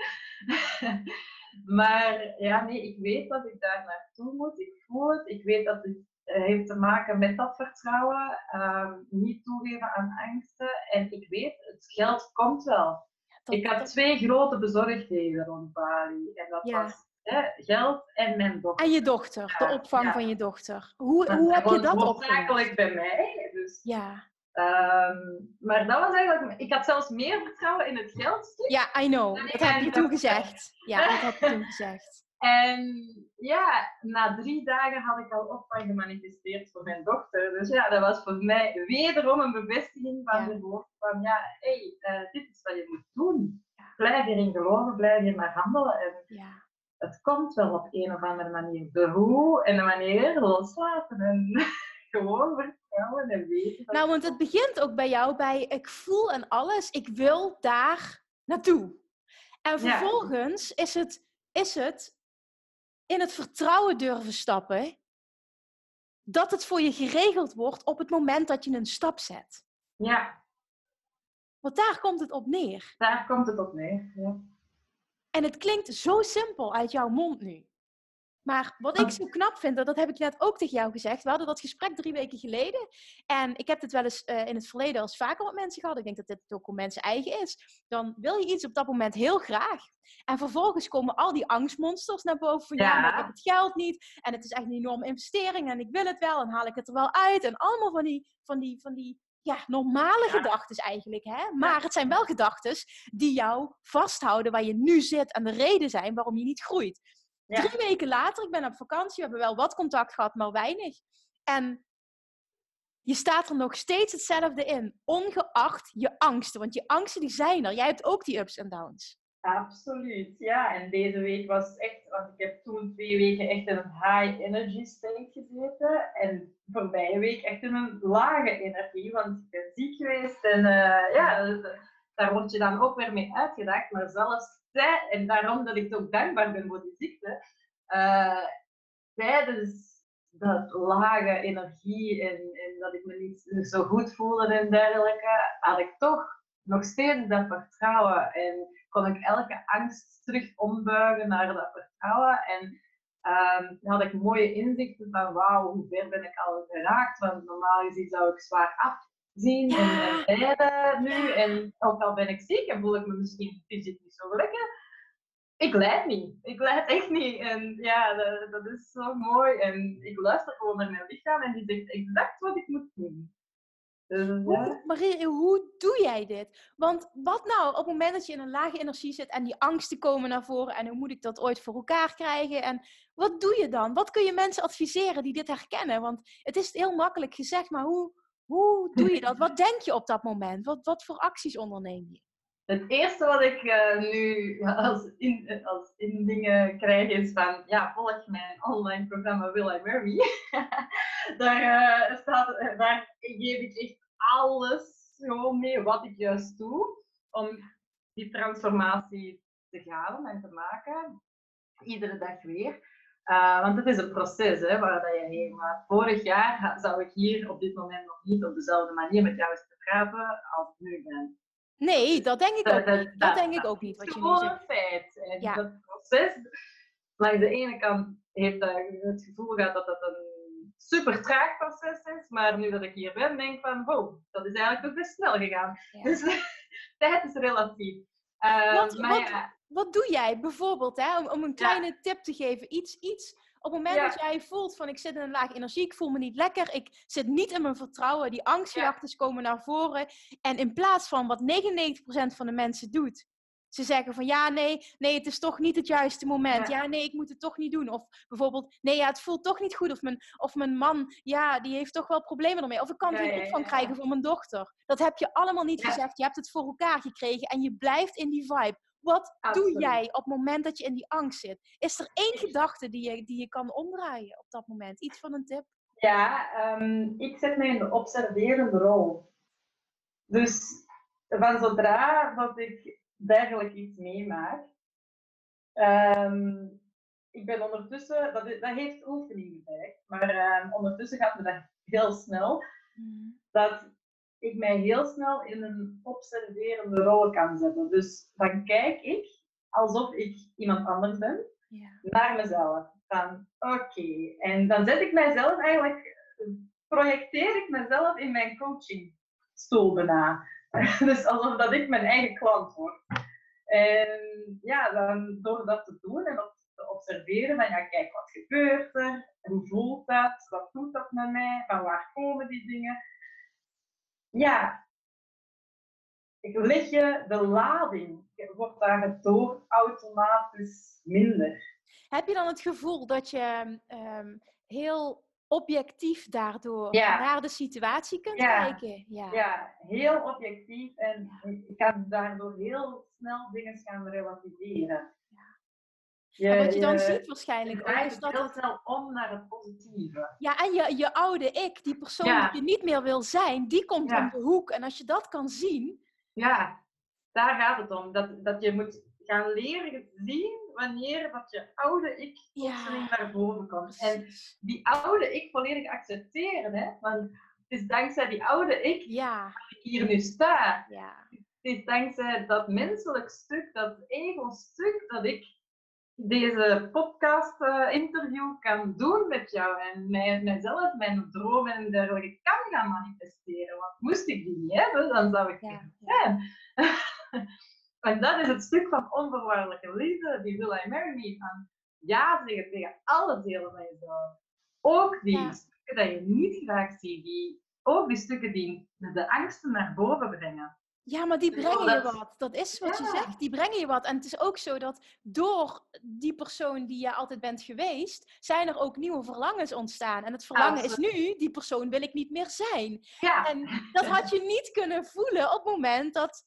maar ja, nee, ik weet dat ik daar naartoe moet. Ik voel het. Ik weet dat het eh, heeft te maken met dat vertrouwen. ehm, niet toegeven aan angsten. En ik weet, het geld komt wel. Ik had twee grote bezorgdheden rond Bali. En dat Ja. was hè, geld en mijn dochter. En je dochter, de opvang ja. van je dochter. Hoe, hoe heb je dat opgelost? bij mij. Dus, Ja. ehm, maar dat was eigenlijk... Ik had zelfs meer vertrouwen in het geldstuk. ja, I know. Dat heb je toen gezegd. Ja, dat heb je toen <laughs> gezegd. En ja, na drie dagen had ik al opvang gemanifesteerd voor mijn dochter. Dus ja, dat was voor mij wederom een bevestiging van Ja. de woord van ja, hé, hey, eh, dit is wat je moet doen. Blijf hierin geloven, blijf hier maar handelen. En Ja. Het komt wel op een of andere manier. De hoe en de wanneer loslaten en <laughs> gewoon vertrouwen en weten. Nou, want het begint ook bij jou bij ik voel en alles, ik wil daar naartoe. En vervolgens is, het, is het in het vertrouwen durven stappen dat het voor je geregeld wordt op het moment dat je een stap zet. Ja. Want daar komt het op neer. Daar komt het op neer, ja. En het klinkt zo simpel uit jouw mond nu. Maar wat ik zo knap vind, dat heb ik net ook tegen jou gezegd. We hadden dat gesprek drie weken geleden. En ik heb dit wel eens uh, in het verleden als vaker met mensen gehad. Ik denk dat dit ook om mensen eigen is. Dan wil je iets op dat moment heel graag. En vervolgens komen al die angstmonsters naar boven. Van ja, ja maar ik heb het geld niet. En het is echt een enorme investering. En ik wil het wel. En haal ik het er wel uit. En allemaal van die, van die, van die ja, normale ja. gedachten eigenlijk. Hè? Maar het zijn wel gedachten die jou vasthouden waar je nu zit. En de reden zijn waarom je niet groeit. Drie weken later, ik ben op vakantie, we hebben wel wat contact gehad, maar weinig. En je staat er nog steeds hetzelfde in, ongeacht je angsten. Want je angsten die zijn er. Jij hebt ook die ups en downs. Absoluut, ja. En deze week was echt, want ik heb toen twee weken echt in een high energy state gezeten. En voorbije week echt in een lage energie, want ik ben ziek geweest. En uh, ja, daar word je dan ook weer mee uitgedaagd. Maar zelfs en daarom dat ik ook dankbaar ben voor die ziekte, tijdens dat lage energie en, en, dat ik me niet zo goed voelde en dergelijke, had ik toch nog steeds dat vertrouwen en kon ik elke angst terug ombuigen naar dat vertrouwen. En um, had ik mooie inzichten van wauw, hoe ver ben ik al geraakt? Want normaal gezien zou ik zwaar afzien en, en <laughs> lijden nu. En ook al ben ik ziek en voel ik me misschien fysiek niet zo lekker, ik leid niet. Ik leid echt niet. En ja, dat, dat, is zo mooi. En ik luister gewoon naar mijn lichaam en die zegt exact wat ik moet doen. Dus, hoe, Marie, hoe doe jij dit? Want wat nou op het moment dat je in een lage energie zit en die angsten komen naar voren en hoe moet ik dat ooit voor elkaar krijgen? En wat doe je dan? Wat kun je mensen adviseren die dit herkennen? Want het is heel makkelijk gezegd, maar hoe, hoe doe je dat? Wat denk je op dat moment? Wat, wat voor acties onderneem je? Het eerste wat ik uh, nu als, in, als indingen krijg is van, ja, volg mijn online programma Will I Marry <laughs> daar, uh, staat, daar geef ik echt alles gewoon mee wat ik juist doe om die transformatie te gaan en te maken. Iedere dag weer. want het is een proces hè, waar dat je heen gaat. Vorig jaar zou ik hier op dit moment nog niet op dezelfde manier met jou te praten als ik nu ben. Nee, dat denk ik ook niet. Dat denk ik ook niet. Wat je nu zegt. feit. En ja. dat proces, langs de ene kant heeft dat het gevoel gehad dat dat een super traag proces is, maar nu dat ik hier ben, denk ik van, wow, dat is eigenlijk toch best snel gegaan. Dus <laughs> tijd is relatief. Uh, wat, maar wat, ja. wat doe jij bijvoorbeeld, hè, om, om een kleine tip te geven? Iets, iets op het moment dat jij voelt van ik zit in een laag energie, ik voel me niet lekker, ik zit niet in mijn vertrouwen, die angstgedachten komen naar voren. En in plaats van wat 99% van de mensen doet, ze zeggen van ja, nee, nee, het is toch niet het juiste moment. Ja. nee, ik moet het toch niet doen. Of bijvoorbeeld, nee, ja, het voelt toch niet goed. Of mijn, of mijn man, ja, die heeft toch wel problemen ermee. Of ik kan er geen opvang krijgen voor mijn dochter. Dat heb je allemaal niet gezegd. Je hebt het voor elkaar gekregen en je blijft in die vibe. Wat doe jij op het moment dat je in die angst zit? Is er één gedachte die je, die je kan omdraaien op dat moment? Iets van een tip? Ja, um, ik zet mij in de observerende rol. Dus van zodra dat ik dergelijk iets meemaak, um, ik ben ondertussen, dat, dat heeft oefening bij, maar um, ondertussen gaat me dat heel snel, mm. dat ik mij heel snel in een observerende rol kan zetten. Dus dan kijk ik alsof ik iemand anders ben ja. naar mezelf. Van oké, en dan zet ik mijzelf eigenlijk, projecteer ik mezelf in mijn coachingstoel bijna. <laughs> dus alsof dat ik mijn eigen klant word. En ja, dan door dat te doen en te observeren van ja, kijk wat gebeurt er, hoe voelt dat, wat doet dat met mij, van waar komen die dingen ja, ik leg je de lading, wordt daardoor automatisch minder. Heb je dan het gevoel dat je um, heel objectief daardoor naar de situatie kunt kijken? Ja. ja, heel objectief en ik kan daardoor heel snel dingen gaan relativeren. Je, wat je dan ziet waarschijnlijk ook is dat heel snel om naar het positieve. Ja, en je, je oude ik, die persoon die je niet meer wil zijn, die komt om de hoek. En als je dat kan zien... Ja, daar gaat het om. Dat, dat je moet gaan leren zien wanneer dat je oude ik plotseling naar boven komt. En die oude ik volledig accepteren, hè. Want het is dankzij die oude ik ja. dat ik hier nu sta. Ja. Het is dankzij dat menselijk stuk, dat ego-stuk, dat ik deze podcast-interview kan doen met jou en mij, mijzelf, mijn dromen en dergelijke kan gaan manifesteren. Want moest ik die niet hebben, dan zou ik niet zijn. <laughs> en dat is het stuk van onvoorwaardelijke liefde, die Will I Marry Me, van ja zeggen tegen alle delen van jezelf. Ook die stukken die je niet graag ziet, die, ook die stukken die de angsten naar boven brengen. Ja, maar die brengen je wat. Dat is wat je zegt. Die brengen je wat. En het is ook zo dat door die persoon die je altijd bent geweest, zijn er ook nieuwe verlangens ontstaan. En het verlangen is nu, die persoon wil ik niet meer zijn. Ja. En dat had je <laughs> niet kunnen voelen op het moment dat,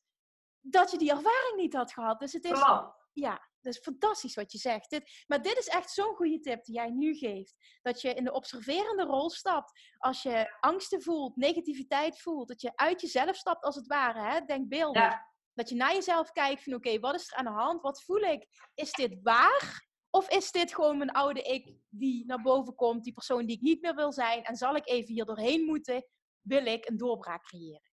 dat je die ervaring niet had gehad. Dus het is. Ja, dat is fantastisch wat je zegt. Dit, maar dit is echt zo'n goede tip die jij nu geeft. Dat je in de observerende rol stapt. Als je angsten voelt, negativiteit voelt. Dat je uit jezelf stapt als het ware. Hè? Denkbeeldig. Ja. Dat je naar jezelf kijkt van oké, wat is er aan de hand? Wat voel ik? Is dit waar? Of is dit gewoon mijn oude ik die naar boven komt? Die persoon die ik niet meer wil zijn? En zal ik even hier doorheen moeten? Wil ik een doorbraak creëren?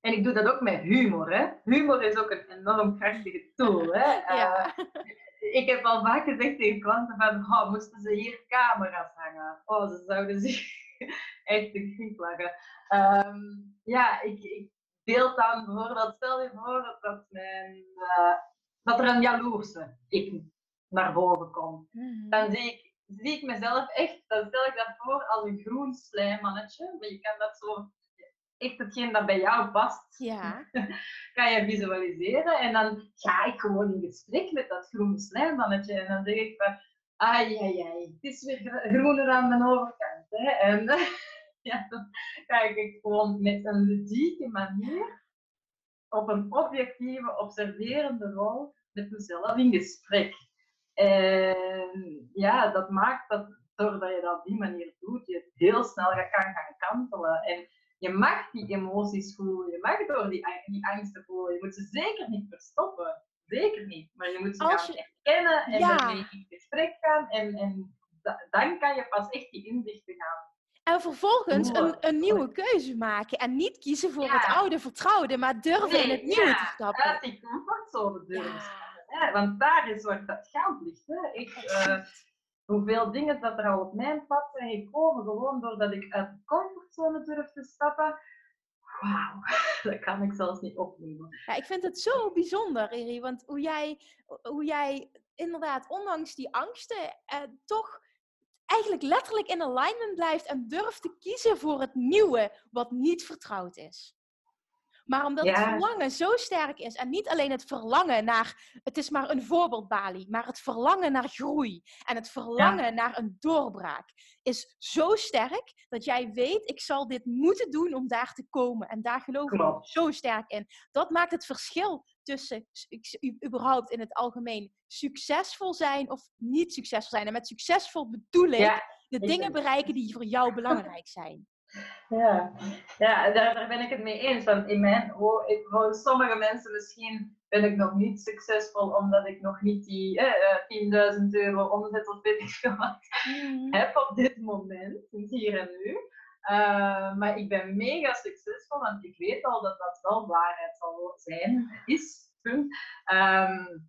En ik doe dat ook met humor. Hè? Humor is ook een enorm krachtige tool. Hè? <laughs> Ja. Uh, ik heb al vaak gezegd tegen klanten van, oh, moesten ze hier camera's hangen? Oh, ze zouden zich <laughs> echt te griep lachen. Um, ja, ik, ik beeld dan bijvoorbeeld, stel je voor dat, mijn, uh, dat er een jaloerse ik naar boven komt. Mm -hmm. Dan zie ik, zie ik mezelf echt, dan stel ik dat voor als een groen slijmmannetje. Maar je kan dat zo echt hetgeen dat bij jou past, ja. <laughs> kan je visualiseren. En dan ga ik gewoon in gesprek met dat groene slijmmannetje. En dan zeg ik van, ai, ai, ai, het is weer groener aan de overkant. Hè? En <laughs> ja, dan ga ik gewoon met een ludieke manier op een objectieve, observerende rol met mezelf in gesprek. En ja, dat maakt dat doordat je dat op die manier doet, je heel snel kan gaan kantelen. En je mag die emoties voelen, je mag door die, die angsten voelen. Je moet ze zeker niet verstoppen. Zeker niet. Maar je moet ze gaan herkennen en ja. in gesprek gaan. En, en dan kan je pas echt die inzichten gaan. En vervolgens een, een, nieuwe keuze maken. En niet kiezen voor het oude vertrouwde, maar durven in het nieuwe ja, te stappen. Uit die comfortzone durven. Ja. want daar is waar dat goud ligt. Hè. Ik, uh, hoeveel dingen dat er al op mijn pad zijn gekomen, gewoon doordat ik uit de comfortzone durf te stappen. Wauw, <laughs> dat kan ik zelfs niet opnemen. Ja, ik vind het zo bijzonder, Eri, want hoe jij, hoe jij inderdaad, ondanks die angsten, eh, toch eigenlijk letterlijk in alignment blijft en durft te kiezen voor het nieuwe, wat niet vertrouwd is. Maar omdat het verlangen zo sterk is. En niet alleen het verlangen naar, het is maar een voorbeeld Bali, maar het verlangen naar groei. En het verlangen naar een doorbraak is zo sterk dat jij weet, ik zal dit moeten doen om daar te komen. En daar geloof ik zo sterk in. Dat maakt het verschil tussen überhaupt in het algemeen succesvol zijn of niet succesvol zijn. En met succesvol bedoel ik de dingen bereiken die voor jou belangrijk zijn. Ja, ja daar, daar ben ik het mee eens. Want in mijn, voor sommige mensen misschien ben ik nog niet succesvol omdat ik nog niet die eh, 10.000 euro omzet of weet ik veel wat mm. heb op dit moment, hier en nu. Uh, maar ik ben mega succesvol, want ik weet al dat dat wel waarheid zal zijn, is. Um,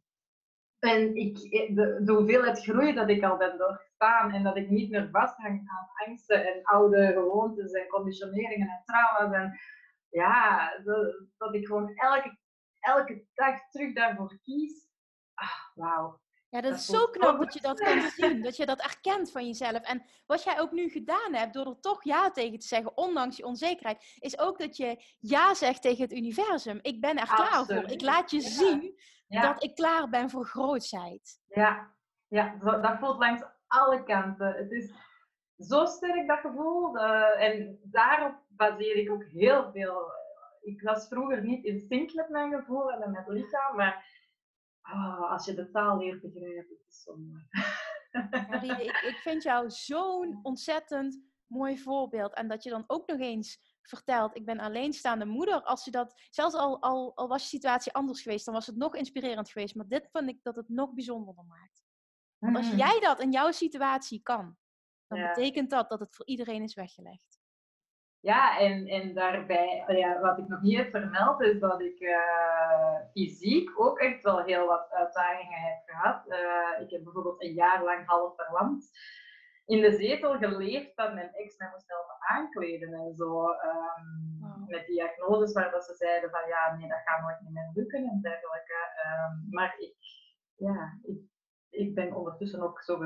en ik, de, de hoeveelheid groei dat ik al ben doorstaan en dat ik niet meer vasthang aan angsten en oude gewoontes en conditioneringen en trauma's. En ja, dat, dat ik gewoon elke, elke dag terug daarvoor kies. Ah, wauw. Ja, dat, is zo knap dat je dat kan <laughs> zien, dat je dat erkent van jezelf. En wat jij ook nu gedaan hebt, door er toch ja tegen te zeggen, ondanks je onzekerheid, is ook dat je ja zegt tegen het universum. Ik ben er klaar voor. Ik laat je zien dat ik klaar ben voor grootheid. Ja, ja dat voelt langs alle kanten. Het is zo sterk dat gevoel. Uh, en daarop baseer ik ook heel veel. Ik was vroeger niet in sync met mijn gevoel en met mijn lichaam, maar oh, als je de taal leert begrijpen, het is zo mooi. Ja, ik, ik vind jou zo'n ontzettend mooi voorbeeld. En dat je dan ook nog eens vertelt, ik ben alleenstaande moeder. Als je dat, zelfs al, al, al was je situatie anders geweest, dan was het nog inspirerend geweest. Maar dit vind ik dat het nog bijzonderder maakt. Want als mm-hmm. jij dat in jouw situatie kan, dan betekent dat dat het voor iedereen is weggelegd. Ja, en, en daarbij, ja, wat ik nog niet heb vermeld, is dat ik uh, fysiek ook echt wel heel wat uitdagingen heb gehad. Uh, ik heb bijvoorbeeld een jaar lang half verlamd in de zetel geleefd dat mijn ex mij moest helpen aankleden en zo. Um, Met diagnoses waar dat ze zeiden van ja, nee, dat gaat nooit meer lukken en dergelijke. Um, maar ik, ja, ik, ik ben ondertussen ook zo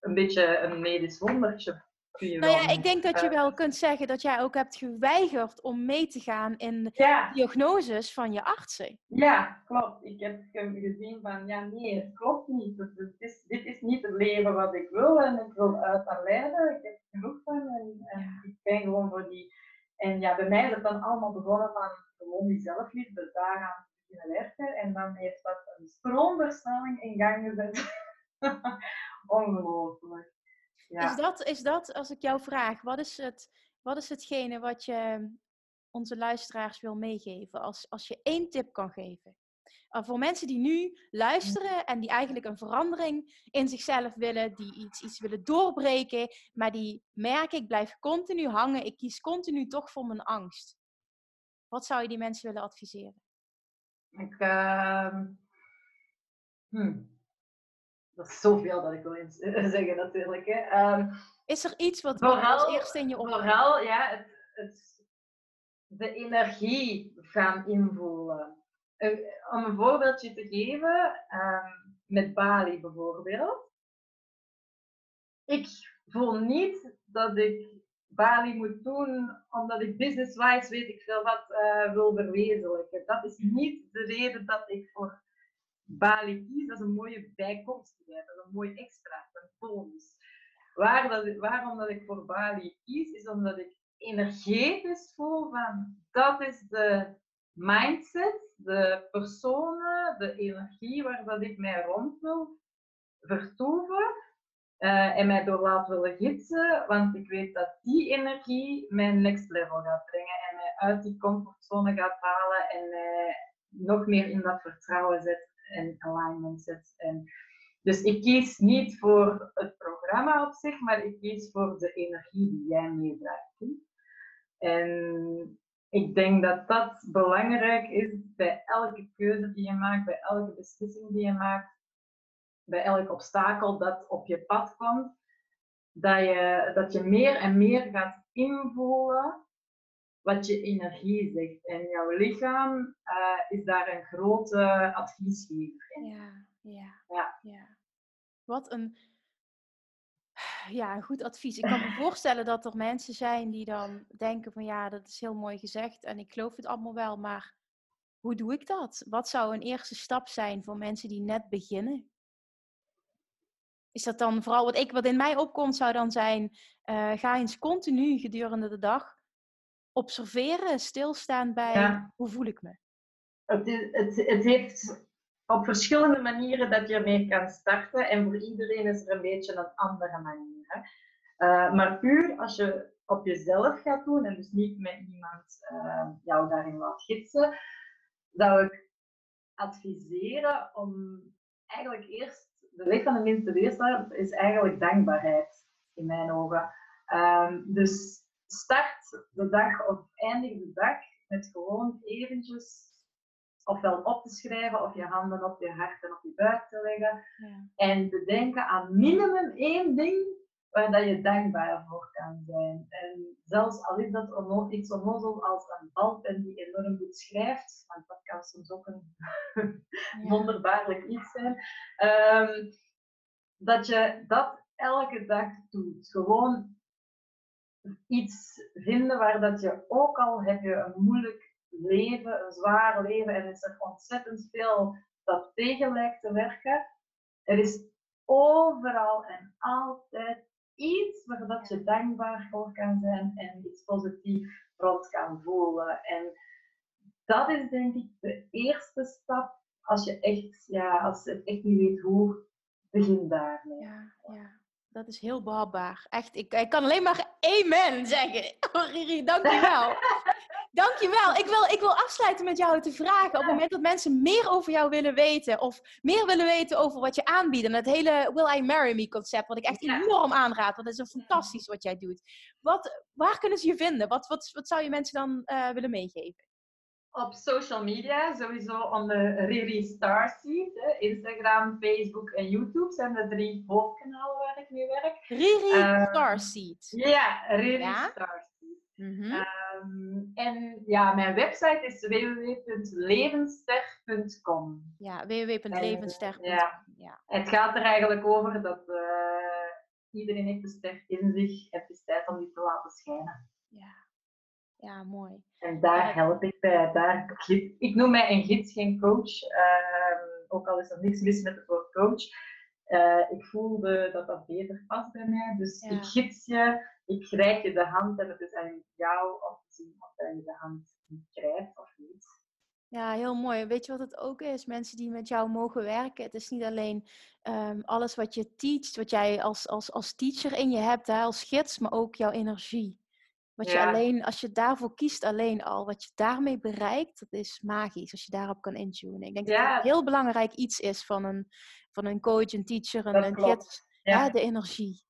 een beetje een medisch wondertje nou ja, ik denk dat je wel kunt zeggen dat jij ook hebt geweigerd om mee te gaan in de diagnoses van je artsen. Ja, klopt. Ik heb gezien van, ja nee, het klopt niet. Dit is, dit is niet het leven wat ik wil en ik wil uit aan lijden. Ik heb genoeg van en, en ik ben gewoon voor die... En ja, bij mij is het dan allemaal begonnen van gewoon die zelfliefde daaraan werken. En dan heeft dat een stroomversnelling in gang gezet. <laughs> Ongelooflijk. Is, dat, is dat, als ik jou vraag, wat is, het, wat is hetgene wat je onze luisteraars wil meegeven? Als, als je één tip kan geven. Uh, voor mensen die nu luisteren en die eigenlijk een verandering in zichzelf willen, die iets, iets willen doorbreken, maar die merken, ik blijf continu hangen, ik kies continu toch voor mijn angst. Wat zou je die mensen willen adviseren? Ik, uh, dat is zoveel dat ik wil <laughs> zeggen natuurlijk. Hè. Ehm, is er iets wat vooral, als eerste in je? Vooral ja, het, het, de energie gaan invoelen. om een voorbeeldje te geven, ehm, met Bali bijvoorbeeld. Ik voel niet dat ik Bali moet doen omdat ik business-wise weet ik veel wat uh, wil verwezenlijken. Dat is niet de reden dat ik voor Bali kies, dat is een mooie bijkomstigheid, dat is een mooi extra, een bonus. Waar waarom dat ik voor Bali kies, is omdat ik energetisch voel van dat is de mindset, de personen, de energie waar dat ik mij rond wil vertoeven uh, en mij door laat willen gidsen, want ik weet dat die energie mijn next level gaat brengen en mij uit die comfortzone gaat halen en mij nog meer in dat vertrouwen zet en alignment zet. En, dus ik kies niet voor het programma op zich, maar ik kies voor de energie die jij meedraagt. En ik denk dat dat belangrijk is bij elke keuze die je maakt, bij elke beslissing die je maakt, bij elk obstakel dat op je pad komt, dat je, dat je meer en meer gaat invoelen wat je energie zegt. En jouw lichaam uh, is daar een grote adviesgever in. Ja, ja, ja. ja. Wat een, ja, een goed advies. Ik kan me voorstellen dat er mensen zijn die dan denken van ja, dat is heel mooi gezegd en ik geloof het allemaal wel, maar hoe doe ik dat? Wat zou een eerste stap zijn voor mensen die net beginnen? Is dat dan vooral wat, ik, wat in mij opkomt, zou dan zijn: uh, ga eens continu gedurende de dag observeren, stilstaan bij hoe voel ik me? Het, het, het heeft op verschillende manieren dat je ermee kan starten en voor iedereen is er een beetje een andere manier. Hè? Uh, maar puur als je op jezelf gaat doen en dus niet met iemand uh, jou daarin laat gidsen, zou ik adviseren om eigenlijk eerst, de weg van de minste weerstand is eigenlijk dankbaarheid in mijn ogen. Um, dus start de dag of eindig de dag met gewoon eventjes ofwel op te schrijven of je handen op je hart en op je buik te leggen. Ja. En bedenken aan minimum één ding waar dat je dankbaar voor kan zijn. En zelfs al is dat onno iets onnozel als een balpen die enorm goed schrijft, want dat kan soms ook een wonderbaarlijk iets zijn, um, dat je dat elke dag doet. Gewoon iets vinden waar dat je ook al heb je een moeilijk leven, een zwaar leven en is er ontzettend veel dat tegen lijkt te werken. Er is overal en altijd iets waar dat je dankbaar voor kan zijn en iets positiefs rond kan voelen. En dat is denk ik de eerste stap als je echt, ja, als je echt niet weet hoe, begin daarmee. Ja, ja dat is heel behapbaar. Echt, ik, ik kan alleen maar amen zeggen. Oh, <laughs> Riri, dankjewel. <laughs> Dankjewel. Ik wil, ik wil afsluiten met jou te vragen. Op het moment dat mensen meer over jou willen weten. Of meer willen weten over wat je aanbiedt. En het hele Will I Marry Me concept. Wat ik echt enorm aanraad. Want het is een fantastisch wat jij doet. Wat, waar kunnen ze je vinden? Wat, wat, wat zou je mensen dan uh, willen meegeven? op social media, sowieso onder Riri Starseed. Instagram, Facebook en YouTube zijn de drie hoofdkanalen waar ik mee werk. Riri uh, Starseed. Ja, Riri ja? Starseed. Mm -hmm. Um, en ja, mijn website is www.levenster.com. Ja, www.levenster.com. Ja. ja. Het gaat er eigenlijk over dat uh, iedereen heeft een ster in zich. Het is tijd om die te laten schijnen. Ja. Ja, mooi. En daar help ik bij. Daar, ik noem mij een gids, geen coach. Uh, ook al is er niks mis met het woord coach. Uh, ik voelde dat dat beter past bij mij. Dus ik gids je, ik reik je de hand en het is aan jou om zien of je de hand krijgt of niet. Ja, heel mooi. Weet je wat het ook is? Mensen die met jou mogen werken. Het is niet alleen um, alles wat je teacht, wat jij als, als, als teacher in je hebt, hè, als gids, maar ook jouw energie. Wat je alleen, als je daarvoor kiest alleen al, wat je daarmee bereikt, dat is magisch. Als je daarop kan intunen. Ik denk dat het heel belangrijk iets is van een, van een coach, een teacher, een, een gids. Ja. de energie.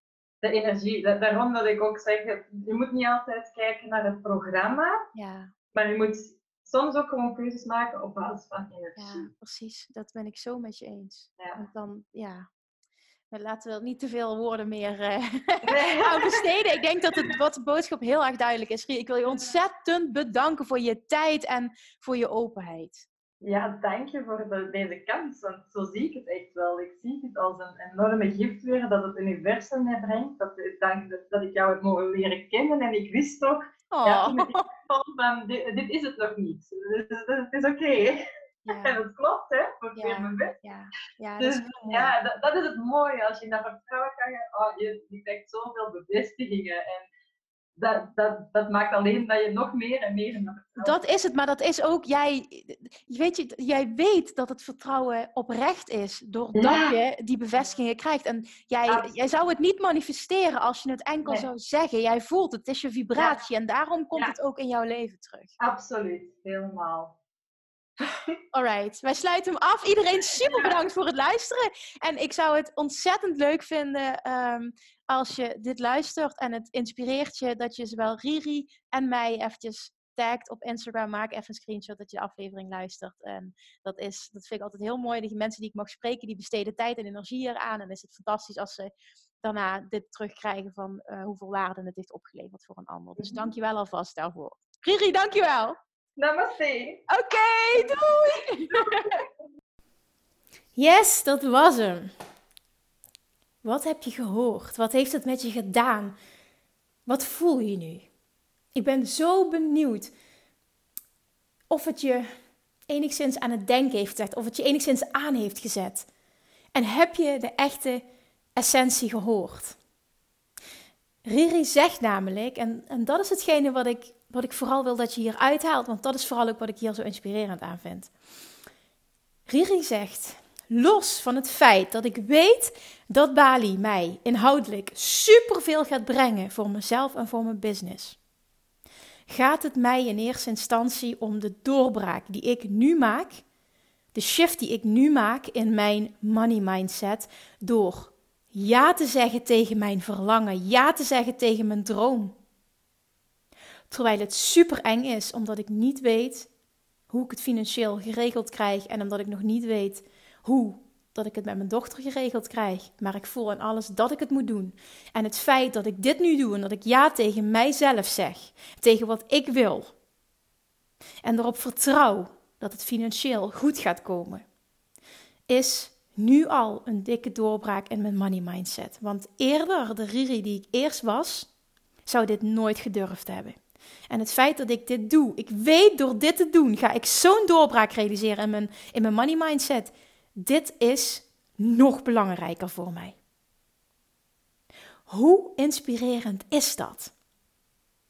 De energie. Daarom dat ik ook zeg, je moet niet altijd kijken naar het programma. Ja. Maar je moet soms ook gewoon keuzes maken op basis van energie. Ja, precies. Dat ben ik zo met je eens. Ja. Want dan, ja, laten we niet te veel woorden meer uh, <laughs> aan besteden. Ik denk dat het, wat de boodschap heel erg duidelijk is. Ik wil je ontzettend bedanken voor je tijd en voor je openheid. Ja, dank je voor de, deze kans. Want zo zie ik het echt wel. Ik zie het als een enorme gift weer dat het universum mij brengt. Dat, dank dat ik jou heb mogen leren kennen. En ik wist toch, oh. ja, van, dit, dit, is het nog niet. Dus, het is oké. Ja. <laughs> En dat klopt, hè, voor ja. mijn best. Ja, ja, dus, dat, is ja dat, dat, is het mooie. Als je naar vertrouwen kan gaan, oh, je, je krijgt zoveel bevestigingen. En dat, dat, dat maakt alleen dat je nog meer en meer naar Dat is het, maar dat is ook, jij, weet je, jij weet dat het vertrouwen oprecht is, doordat ja. je die bevestigingen krijgt. En jij, jij zou het niet manifesteren als je het enkel zou zeggen. Jij voelt het, het is je vibratie en daarom komt het ook in jouw leven terug. Absoluut, helemaal. Alright, wij sluiten hem af. Iedereen super bedankt voor het luisteren. En ik zou het ontzettend leuk vinden ehm, als je dit luistert en het inspireert je dat je zowel Riri en mij eventjes tagt op Instagram. Maak even een screenshot dat je de aflevering luistert. En dat, is, dat vind ik altijd heel mooi. Die mensen die ik mag spreken, die besteden tijd en energie eraan. En is het fantastisch als ze daarna dit terugkrijgen van uh, hoeveel waarde het heeft opgeleverd voor een ander. Dus mhm. dankjewel alvast daarvoor. Riri, dankjewel! Namaste. Oké, doei. yes, dat was hem. Wat heb je gehoord? Wat heeft het met je gedaan? Wat voel je nu? Ik ben zo benieuwd of het je enigszins aan het denken heeft gezet, of het je enigszins aan heeft gezet. En heb je de echte essentie gehoord? Riri zegt namelijk, en, en dat is hetgene wat ik wat ik vooral wil dat je hier uithaalt, want dat is vooral ook wat ik hier zo inspirerend aan vind. Riri zegt: Los van het feit dat ik weet dat Bali mij inhoudelijk superveel gaat brengen voor mezelf en voor mijn business, gaat het mij in eerste instantie om de doorbraak die ik nu maak, de shift die ik nu maak in mijn money mindset, door ja te zeggen tegen mijn verlangen, ja te zeggen tegen mijn droom. Terwijl het super eng is, omdat ik niet weet hoe ik het financieel geregeld krijg en omdat ik nog niet weet hoe dat ik het met mijn dochter geregeld krijg. Maar ik voel aan alles dat ik het moet doen. En het feit dat ik dit nu doe en dat ik ja tegen mijzelf zeg, tegen wat ik wil. En erop vertrouw dat het financieel goed gaat komen, is nu al een dikke doorbraak in mijn money mindset. Want eerder, de Riri die ik eerst was, zou dit nooit gedurfd hebben. En het feit dat ik dit doe, ik weet door dit te doen, ga ik zo'n doorbraak realiseren in mijn, in mijn money mindset. Dit is nog belangrijker voor mij. Hoe inspirerend is dat?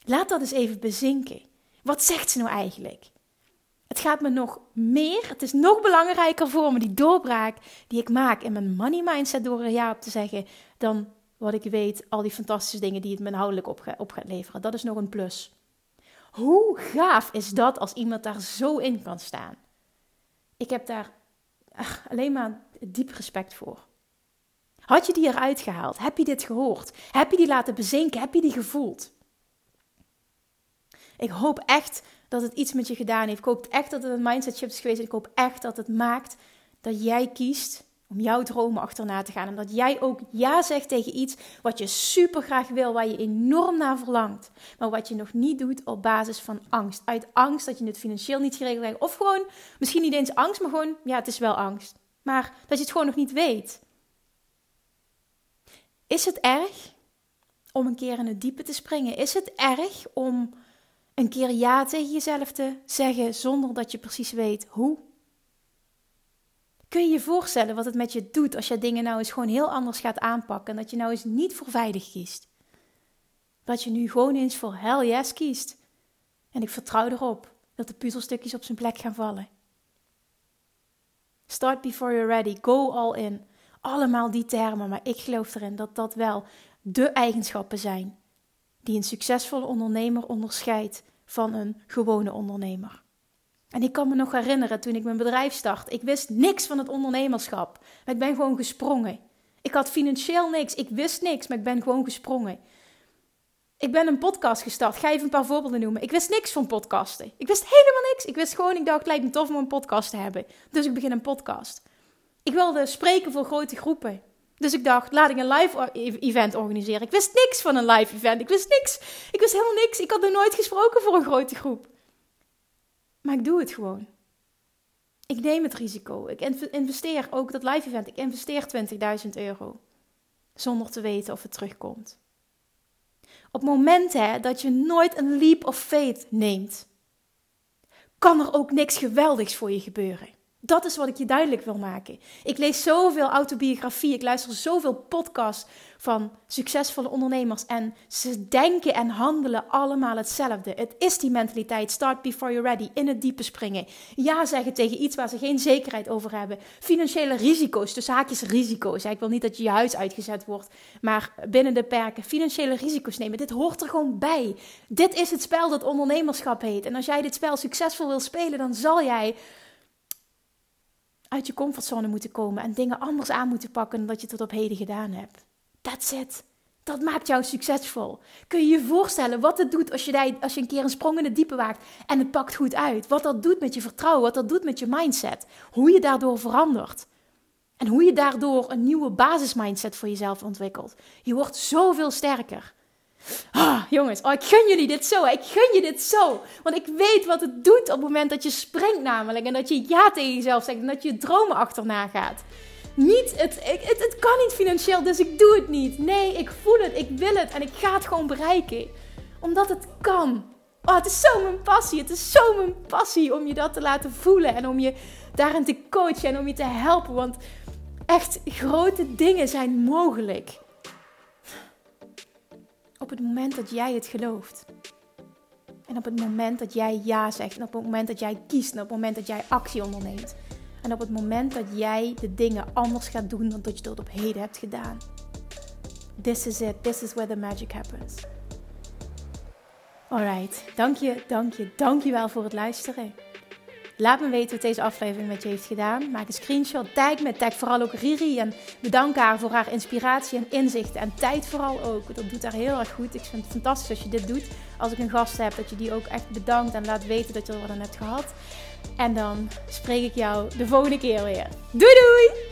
Laat dat eens even bezinken. Wat zegt ze nou eigenlijk? Het gaat me nog meer, het is nog belangrijker voor me, die doorbraak die ik maak in mijn money mindset door er ja op te zeggen, dan wat ik weet, al die fantastische dingen die het me inhoudelijk op gaat leveren. Dat is nog een plus. Hoe gaaf is dat als iemand daar zo in kan staan? Ik heb daar alleen maar diep respect voor. Had je die eruit gehaald? Heb je dit gehoord? Heb je die laten bezinken? Heb je die gevoeld? Ik hoop echt dat het iets met je gedaan heeft. Ik hoop echt dat het een mindset shift is geweest. ik hoop echt dat het maakt dat jij kiest om jouw dromen achterna te gaan. En dat jij ook ja zegt tegen iets wat je super graag wil, waar je enorm naar verlangt. Maar wat je nog niet doet op basis van angst. Uit angst dat je het financieel niet geregeld hebt. Of gewoon, misschien niet eens angst, maar gewoon, ja, het is wel angst. Maar dat je het gewoon nog niet weet. Is het erg om een keer in het diepe te springen? Is het erg om een keer ja tegen jezelf te zeggen zonder dat je precies weet hoe? Kun je je voorstellen wat het met je doet als je dingen nou eens gewoon heel anders gaat aanpakken en dat je nou eens niet voor veilig kiest? Dat je nu gewoon eens voor hell yes kiest. En ik vertrouw erop dat de puzzelstukjes op zijn plek gaan vallen. Start before you're ready. Go all in. Allemaal die termen, maar ik geloof erin dat dat wel de eigenschappen zijn die een succesvolle ondernemer onderscheidt van een gewone ondernemer. En ik kan me nog herinneren toen ik mijn bedrijf start. Ik wist niks van het ondernemerschap. Maar ik ben gewoon gesprongen. Ik had financieel niks. Ik wist niks, maar ik ben gewoon gesprongen. Ik ben een podcast gestart. Ga even een paar voorbeelden noemen. Ik wist niks van podcasten. Ik wist helemaal niks. Ik wist gewoon, ik dacht, het lijkt me tof om een podcast te hebben. Dus ik begin een podcast. Ik wilde spreken voor grote groepen. Dus ik dacht, laat ik een live e-, event organiseren. Ik wist niks van een live event. Ik wist niks. Ik wist helemaal niks. Ik had nog nooit gesproken voor een grote groep. Maar ik doe het gewoon. Ik neem het risico. Ik investeer ook dat live event. Ik investeer 20.000 euro. Zonder te weten of het terugkomt. Op momenten dat je nooit een leap of faith neemt, kan er ook niks geweldigs voor je gebeuren. Dat is wat ik je duidelijk wil maken. Ik lees zoveel autobiografie, ik luister zoveel podcasts van succesvolle ondernemers en ze denken en handelen allemaal hetzelfde. Het is die mentaliteit, start before you're ready, in het diepe springen. Ja zeggen tegen iets waar ze geen zekerheid over hebben. Financiële risico's, tussen haakjes risico's. Ik wil niet dat je je huis uitgezet wordt, maar binnen de perken financiële risico's nemen. Dit hoort er gewoon bij. Dit is het spel dat ondernemerschap heet. En als jij dit spel succesvol wil spelen, dan zal jij uit je comfortzone moeten komen en dingen anders aan moeten pakken dan dat je tot op heden gedaan hebt. That's it. Dat maakt jou succesvol. Kun je je voorstellen wat het doet als je, als je een keer een sprong in het diepe waagt en het pakt goed uit? Wat dat doet met je vertrouwen, wat dat doet met je mindset. Hoe je daardoor verandert. En hoe je daardoor een nieuwe basismindset voor jezelf ontwikkelt. Je wordt zoveel sterker. Ah, jongens, oh, ik gun jullie dit zo. Ik gun je dit zo. Want ik weet wat het doet op het moment dat je springt namelijk. En dat je ja tegen jezelf zegt. En dat je je dromen achterna gaat. Niet, het, het, het kan niet financieel, dus ik doe het niet. Nee, ik voel het, ik wil het en ik ga het gewoon bereiken. Omdat het kan. Oh, het is zo mijn passie. Het is zo mijn passie om je dat te laten voelen. En om je daarin te coachen en om je te helpen. Want echt grote dingen zijn mogelijk. Op het moment dat jij het gelooft. En op het moment dat jij ja zegt. En op het moment dat jij kiest. En op het moment dat jij actie onderneemt. En op het moment dat jij de dingen anders gaat doen dan dat je tot op heden hebt gedaan. This is it. This is where the magic happens. Alright. Dank je, dank je, dank je wel voor het luisteren. Laat me weten wat deze aflevering met je heeft gedaan. Maak een screenshot, tag me, tag vooral ook Riri. En bedank haar voor haar inspiratie en inzichten. En tijd vooral ook. Dat doet haar heel erg goed. Ik vind het fantastisch als je dit doet. Als ik een gast heb, dat je die ook echt bedankt en laat weten dat je er wat aan hebt gehad. En dan spreek ik jou de volgende keer weer. Doei doei!